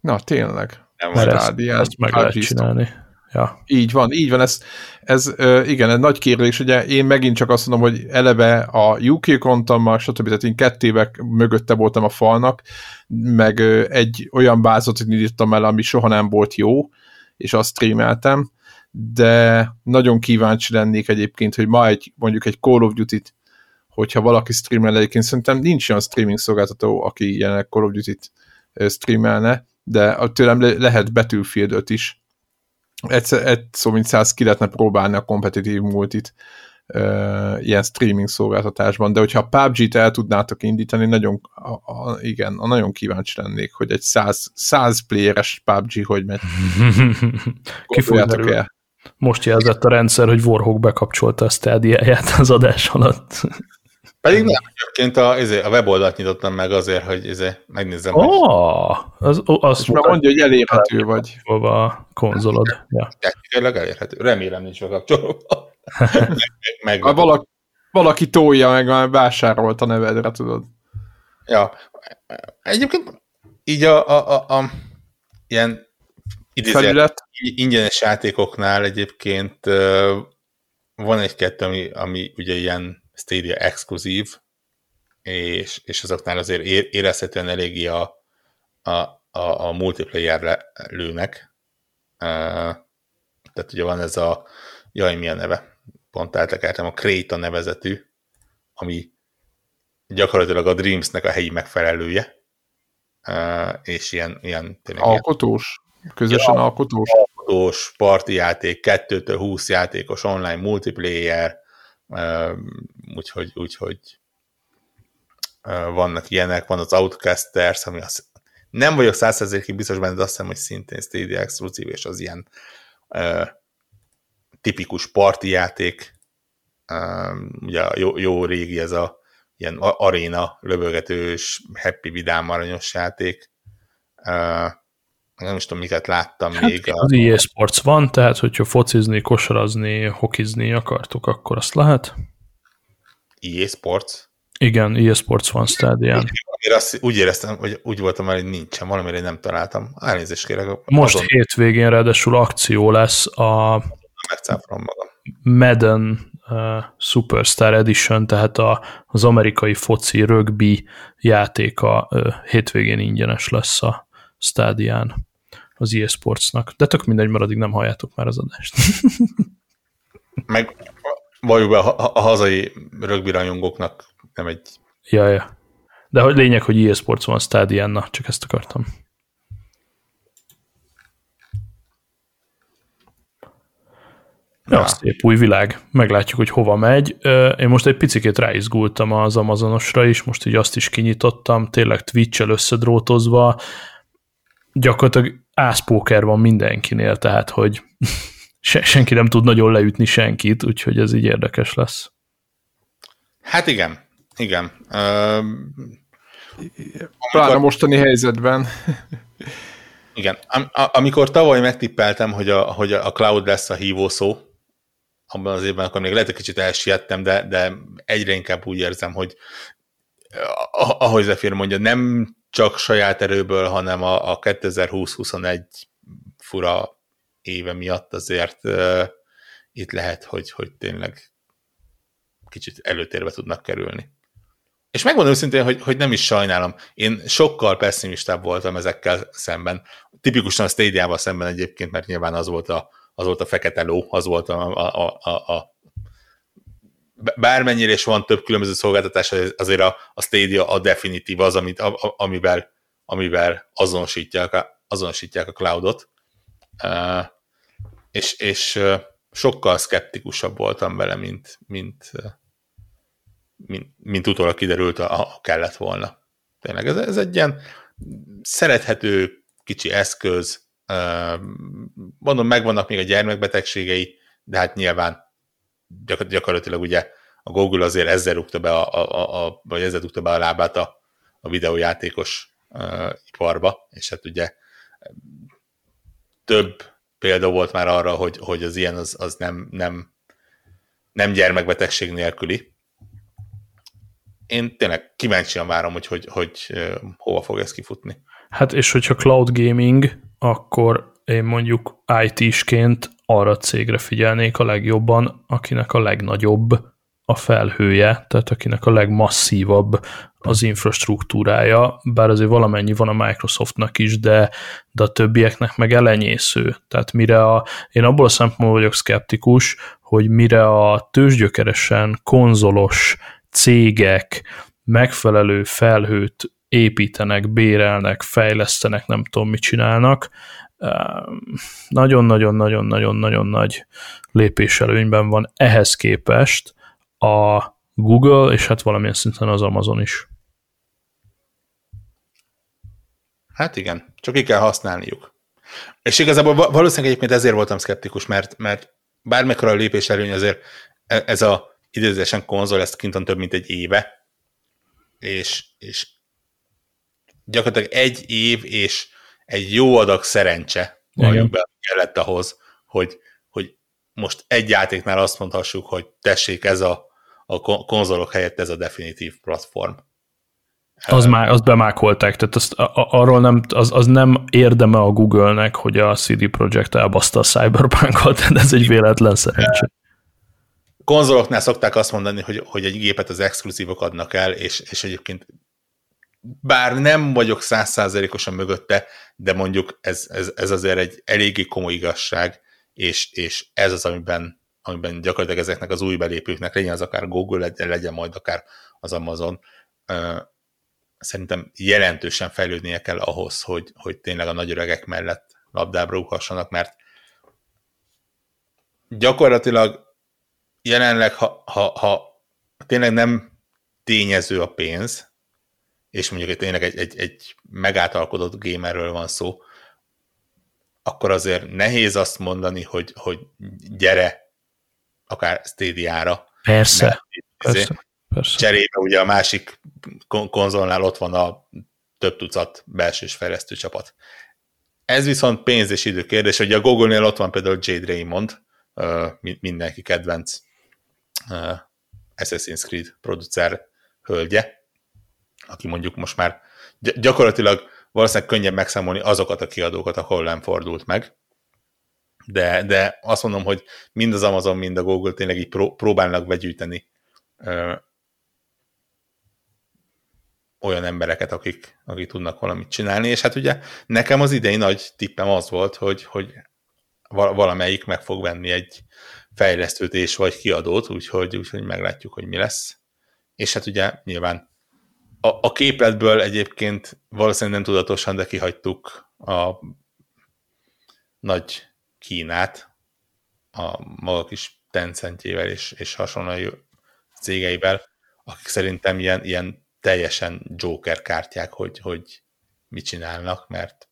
Na, tényleg. Nem Mert ezt, ezt meg lehet csinálni. Ja. Így van, így van, ez, ez igen, egy nagy kérdés, ugye én megint csak azt mondom, hogy eleve a UK kontommal, stb. Tehát én kettévek mögötte voltam a falnak, meg egy olyan bázot indítottam el, ami soha nem volt jó, és azt streameltem, de nagyon kíváncsi lennék egyébként, hogy ma egy, mondjuk egy Call of Duty-t, hogyha valaki streamel egyébként, szerintem nincs olyan streaming szolgáltató, aki jelenleg Call of Duty-t streamelne, de tőlem le- lehet Battlefield is. Egyszer, egy szó mint száz ki lehetne próbálni a kompetitív multit uh, ilyen streaming szolgáltatásban, de hogyha a PUBG-t el tudnátok indítani, nagyon, a, a, igen, a nagyon kíváncsi lennék, hogy egy száz, száz playeres PUBG hogy megy. Kifogjátok el. Most jelzett a rendszer, hogy Warhawk bekapcsolta a stadia az adás alatt. Pedig nem, egyébként a, izé, a weboldalt nyitottam meg azért, hogy izé, megnézzem. Oh, az, az És már mondja, hogy elérhető vagy. Hova a konzolod. Ja. Technikailag elérhető. Remélem nincs bekapcsolva. meg, meg, meg valaki, valaki tolja meg, már vásárolt a nevedre, tudod. Ja. Egyébként így a, a, a, a ilyen idézett, ingyenes játékoknál egyébként van egy-kettő, ami, ami ugye ilyen Stadia exkluzív, és, és azoknál azért érezhetően eléggé a, a, a, a multiplayer lőnek. Tehát ugye van ez a, jaj, milyen neve, pont eltekertem, a Kreta nevezetű, ami gyakorlatilag a Dreamsnek a helyi megfelelője, és ilyen, ilyen tényleg Alkotós? Közösen ja, alkotós? Alkotós, parti játék, 2 20 játékos online multiplayer, úgyhogy, úgyhogy vannak ilyenek, van az Outcasters, ami az, nem vagyok százszerzékig biztos benne, de azt hiszem, hogy szintén Stadia exkluzív, és az ilyen uh, tipikus parti játék, uh, ugye jó, jó régi ez a ilyen aréna, löbögetős, happy, vidám, aranyos játék. Uh, nem is tudom, miket láttam hát még. Az a... EA Sports van, tehát hogyha focizni, kosarazni, hokizni akartok, akkor azt lehet. EA Sports? Igen, EA Sports van stadion. Én azt úgy éreztem, hogy úgy voltam hogy nincsen, valamire nem találtam. Elnézést kérek. Most azon... hétvégén ráadásul akció lesz a magam. Madden uh, Superstar Edition, tehát a, az amerikai foci rugby játéka uh, hétvégén ingyenes lesz a stádián az EA Sportsnak. De tök mindegy, mert addig nem halljátok már az adást. Meg valljuk be, a, a hazai rögbi rajongóknak nem egy... Ja, ja. De hogy lényeg, hogy EA Sports van stádián, na, csak ezt akartam. Ja, ja, szép új világ. Meglátjuk, hogy hova megy. Én most egy picit ráizgultam az Amazonosra is, most így azt is kinyitottam, tényleg Twitch-el összedrótozva, gyakorlatilag ászpóker van mindenkinél, tehát hogy se, senki nem tud nagyon leütni senkit, úgyhogy ez így érdekes lesz. Hát igen, igen. Uh, Pláne mostani helyzetben. igen. Am- amikor tavaly megtippeltem, hogy a, hogy a cloud lesz a hívó szó, abban az évben, akkor még lehet, hogy kicsit elsiettem, de, de egyre inkább úgy érzem, hogy ahogy Zephyr mondja, nem csak saját erőből, hanem a, a 2020-21 fura éve miatt azért uh, itt lehet, hogy, hogy tényleg kicsit előtérbe tudnak kerülni. És megmondom őszintén, hogy, hogy nem is sajnálom. Én sokkal pessimistább voltam ezekkel szemben. Tipikusan a Stadia-val szemben egyébként, mert nyilván az volt a, az volt a fekete ló, az volt a, a, a, a bármennyire is van több különböző szolgáltatás, azért a, a Stadia a definitív az, amit, a, a, amivel, amivel azonosítják, azonosítják a cloudot. Uh, és, és sokkal szkeptikusabb voltam vele, mint, mint, mint, mint utólag kiderült, a, a kellett volna. Tényleg ez, ez egy ilyen szerethető kicsi eszköz, mondom, megvannak még a gyermekbetegségei, de hát nyilván gyakorlatilag ugye a Google azért ezzel rúgta be a, a, a, vagy ezzel rúgta be a lábát a, a videójátékos uh, iparba, és hát ugye több példa volt már arra, hogy, hogy az ilyen az, az nem, nem, nem gyermekbetegség nélküli. Én tényleg kíváncsian várom, hogy, hogy, hogy uh, hova fog ez kifutni. Hát és hogyha cloud gaming, akkor én mondjuk IT-sként arra a cégre figyelnék a legjobban, akinek a legnagyobb a felhője, tehát akinek a legmasszívabb az infrastruktúrája, bár azért valamennyi van a Microsoftnak is, de, de a többieknek meg elenyésző. Tehát mire a, én abból a szempontból vagyok szkeptikus, hogy mire a tőzsgyökeresen konzolos cégek megfelelő felhőt építenek, bérelnek, fejlesztenek, nem tudom, mit csinálnak, nagyon-nagyon-nagyon-nagyon-nagyon nagy lépéselőnyben van ehhez képest a Google, és hát valamilyen szinten az Amazon is. Hát igen, csak ki kell használniuk. És igazából valószínűleg egyébként ezért voltam szkeptikus, mert, mert bármekkora a lépés előny azért e, ez a idézésen konzol, ezt kintan több mint egy éve, és, és gyakorlatilag egy év és egy jó adag szerencse be kellett ahhoz, hogy, hogy most egy játéknál azt mondhassuk, hogy tessék, ez a, a konzolok helyett ez a definitív platform. Az már, azt bemákolták, tehát azt, a, arról nem, az, az nem érdeme a Google-nek, hogy a CD Projekt elbaszta a Cyberpunk-ot, de ez egy véletlen szerencsé. Konzoloknál szokták azt mondani, hogy, hogy egy gépet az exkluzívok adnak el, és, és egyébként bár nem vagyok százszázalékosan mögötte, de mondjuk ez, ez, ez azért egy eléggé komoly igazság, és, és ez az, amiben, amiben gyakorlatilag ezeknek az új belépőknek, legyen az akár Google, legyen majd akár az Amazon, szerintem jelentősen fejlődnie kell ahhoz, hogy, hogy tényleg a nagy öregek mellett labdábra ughassanak, mert gyakorlatilag jelenleg, ha, ha, ha tényleg nem tényező a pénz, és mondjuk tényleg egy, egy, egy megáltalkodott gamerről van szó, akkor azért nehéz azt mondani, hogy, hogy gyere akár Stadia-ra. Persze, persze, persze. Cserébe ugye a másik konzolnál ott van a több tucat belsős fejlesztő csapat. Ez viszont pénz és idő kérdés, hogy a Google-nél ott van például Jade Raymond, mindenki kedvenc Assassin's Creed producer hölgye, aki mondjuk most már gyakorlatilag valószínűleg könnyebb megszámolni azokat a kiadókat, ahol nem fordult meg, de, de azt mondom, hogy mind az Amazon, mind a Google tényleg így pró- próbálnak begyűjteni ö, olyan embereket, akik, akik tudnak valamit csinálni, és hát ugye nekem az idei nagy tippem az volt, hogy, hogy valamelyik meg fog venni egy fejlesztőt és vagy kiadót, úgyhogy, úgyhogy meglátjuk, hogy mi lesz. És hát ugye nyilván a, a képletből egyébként valószínűleg nem tudatosan, de kihagytuk a nagy Kínát a maga kis Tencentjével és, és hasonló cégeivel, akik szerintem ilyen, ilyen teljesen Joker kártyák, hogy, hogy mit csinálnak, mert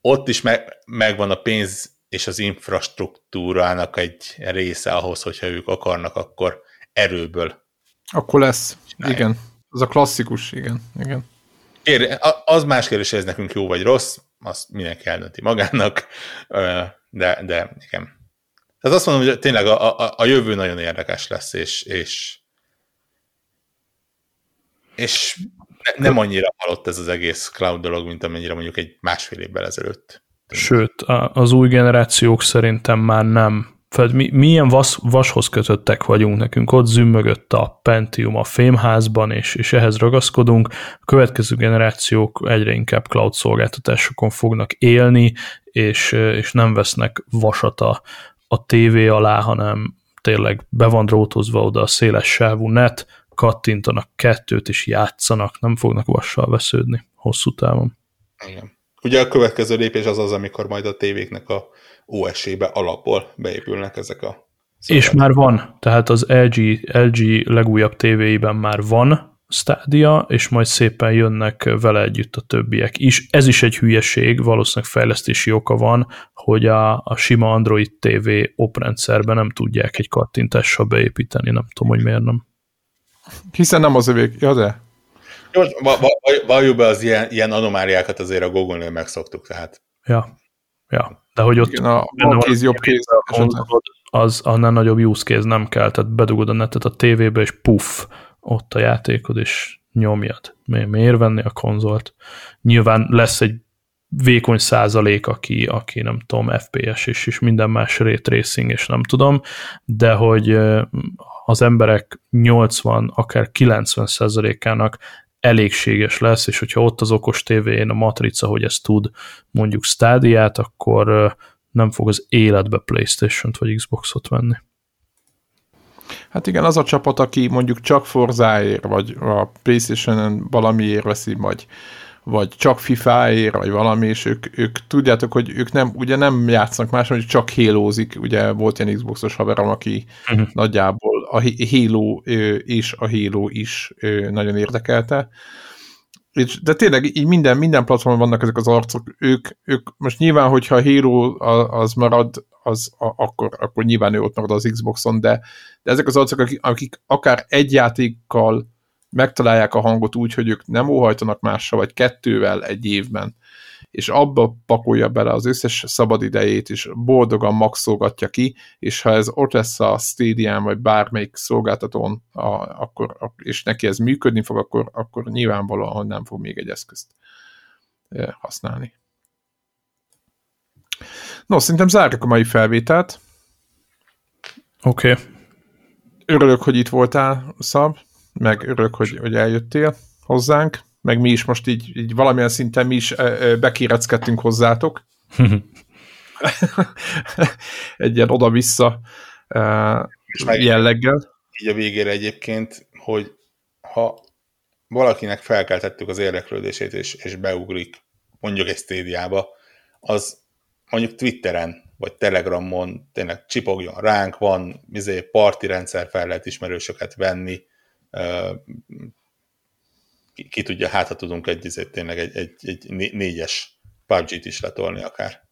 ott is meg, megvan a pénz és az infrastruktúrának egy része ahhoz, hogyha ők akarnak, akkor erőből. Akkor lesz, csinálják. igen. Az a klasszikus, igen. igen. Ér, az más kérdés, hogy ez nekünk jó vagy rossz, azt mindenki eldönti magának, de, de igen. Tehát azt mondom, hogy tényleg a, a, a jövő nagyon érdekes lesz, és, és, és nem annyira halott ez az egész cloud dolog, mint amennyire mondjuk egy másfél évvel ezelőtt. Sőt, az új generációk szerintem már nem tehát mi, milyen vas, vashoz kötöttek vagyunk nekünk, ott zümmögött a Pentium a fémházban, és, és ehhez ragaszkodunk. A következő generációk egyre inkább cloud szolgáltatásokon fognak élni, és, és nem vesznek vasat a, a tévé alá, hanem tényleg be van drótozva oda a széles sávú net, kattintanak kettőt, és játszanak, nem fognak vassal vesződni hosszú távon. Igen. Ugye a következő lépés az az, amikor majd a tévéknek a OS-ébe alapból beépülnek ezek a És már van, tehát az LG, LG legújabb tévéiben már van Stadia, és majd szépen jönnek vele együtt a többiek is. Ez is egy hülyeség, valószínűleg fejlesztési oka van, hogy a, a sima Android TV oprendszerben nem tudják egy kattintással beépíteni, nem tudom, hogy miért nem. Hiszen nem az övék, ja de? Jó, valljuk be az ilyen, ilyen anomáliákat azért a Google-nél megszoktuk, tehát. Ja, ja. De hogy ott Igen, a bal kéz, jobb kéz, az annál nagyobb use case nem kell, tehát bedugod a netet a tévébe, és puff, ott a játékod, és nyomjad. Mi, miért venni a konzolt? Nyilván lesz egy vékony százalék, aki, aki nem tudom, FPS és, és minden más ray tracing, és nem tudom, de hogy az emberek 80, akár 90 százalékának elégséges lesz, és hogyha ott az okos tévén a matrica, hogy ezt tud mondjuk stádiát, akkor nem fog az életbe Playstation-t vagy Xboxot venni. Hát igen, az a csapat, aki mondjuk csak Forzáért, vagy a Playstation-en valamiért veszi, vagy, vagy csak FIFA-ért, vagy valami, és ők, ők tudjátok, hogy ők nem, ugye nem játszanak más, hogy csak hélózik, ugye volt ilyen Xboxos haverom, aki uh-huh. nagyjából a Halo és a Halo is nagyon érdekelte, és, de tényleg így minden, minden platformon vannak ezek az arcok, ők, ők most nyilván, hogyha a Halo az marad, az a, akkor, akkor nyilván ő ott marad az Xboxon, de, de ezek az arcok, akik, akik akár egy játékkal megtalálják a hangot úgy, hogy ők nem óhajtanak mással, vagy kettővel egy évben, és abba pakolja bele az összes szabadidejét, és boldogan maxolgatja ki, és ha ez ott lesz a Stadium, vagy bármelyik szolgáltatón, a, akkor, és neki ez működni fog, akkor, akkor nyilvánvalóan nem fog még egy eszközt használni. No, szerintem zárjuk a mai felvételt. Oké. Okay. Örülök, hogy itt voltál, Szab, meg örülök, hogy, hogy eljöttél hozzánk, meg mi is most így, így valamilyen szinten mi is bekéreckedtünk hozzátok. Egy ilyen oda-vissza jelleggel. Így a végére egyébként, hogy ha valakinek felkeltettük az érdeklődését, és, és beugrik mondjuk egy stédiába, az mondjuk Twitteren, vagy Telegramon tényleg csipogjon ránk, van izé, parti rendszer, fel lehet ismerősöket venni, ki, ki tudja, hát ha tudunk egy, tényleg egy, egy, egy négyes PUBG-t is letolni akár.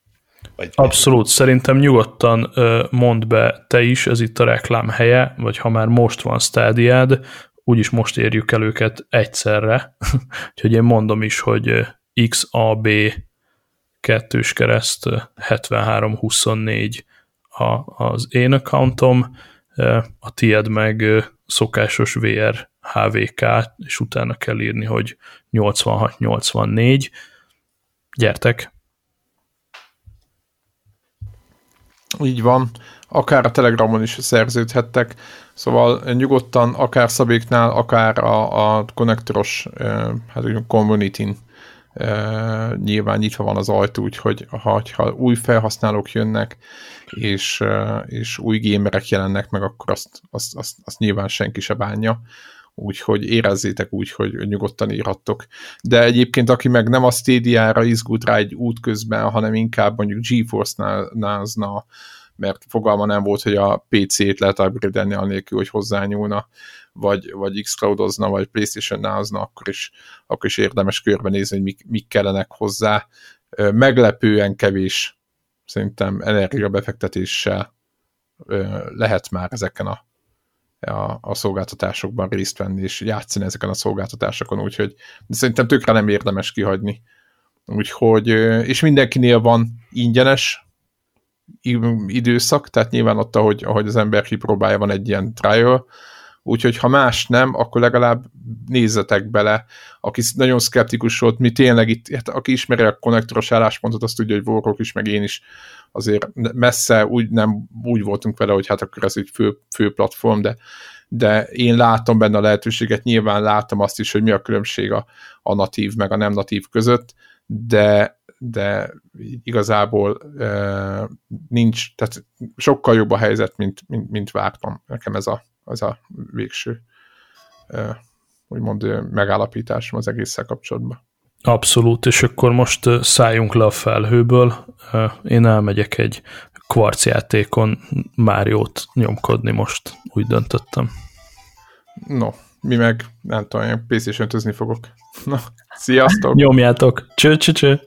Vagy Abszolút, egy... szerintem nyugodtan mondd be te is, ez itt a reklám helye, vagy ha már most van stádiád, úgyis most érjük el őket egyszerre. Úgyhogy én mondom is, hogy XAB kettős kereszt 7324 a, az én accountom, a tied meg szokásos VR HVK, és utána kell írni, hogy 86-84. Gyertek! Így van. Akár a Telegramon is szerződhettek, szóval nyugodtan, akár Szabéknál, akár a, a konnektoros hát community-n nyilván nyitva van az ajtó, úgyhogy ha, ha új felhasználók jönnek, és, és új gamerek jelennek meg, akkor azt, azt, azt, azt nyilván senki se bánja úgyhogy érezzétek úgy, hogy nyugodtan írhattok. De egyébként, aki meg nem a Stadia-ra izgult rá egy út közben, hanem inkább mondjuk GeForce názna, mert fogalma nem volt, hogy a PC-t lehet upgrade anélkül, hogy hozzányúlna, vagy, vagy Xcloudozna, vagy PlayStation názna, akkor is, akkor is érdemes körbenézni, hogy mik, mik kellenek hozzá. Meglepően kevés szerintem energiabefektetéssel lehet már ezeken a, a, a szolgáltatásokban részt venni, és játszani ezeken a szolgáltatásokon, úgyhogy szerintem tökre nem érdemes kihagyni. Úgyhogy, és mindenkinél van ingyenes időszak, tehát nyilván ott, ahogy, ahogy az ember kipróbálja, van egy ilyen trial, úgyhogy ha más nem, akkor legalább nézzetek bele. Aki nagyon szkeptikus volt, mi tényleg itt, hát aki ismeri a konnektoros álláspontot, azt tudja, hogy Warrock is, meg én is azért messze úgy nem úgy voltunk vele, hogy hát akkor ez egy fő, fő platform, de, de én látom benne a lehetőséget, nyilván látom azt is, hogy mi a különbség a, a natív meg a nem natív között, de de igazából e, nincs, tehát sokkal jobb a helyzet, mint, mint, mint vártam. Nekem ez a, az a végső úgymond megállapításom az egésszel kapcsolatban. Abszolút, és akkor most szálljunk le a felhőből. Én elmegyek egy kvarcjátékon Máriót nyomkodni most, úgy döntöttem. No, mi meg nem tudom, én PC-s fogok. Na, sziasztok! Nyomjátok! Cső, cső, cső!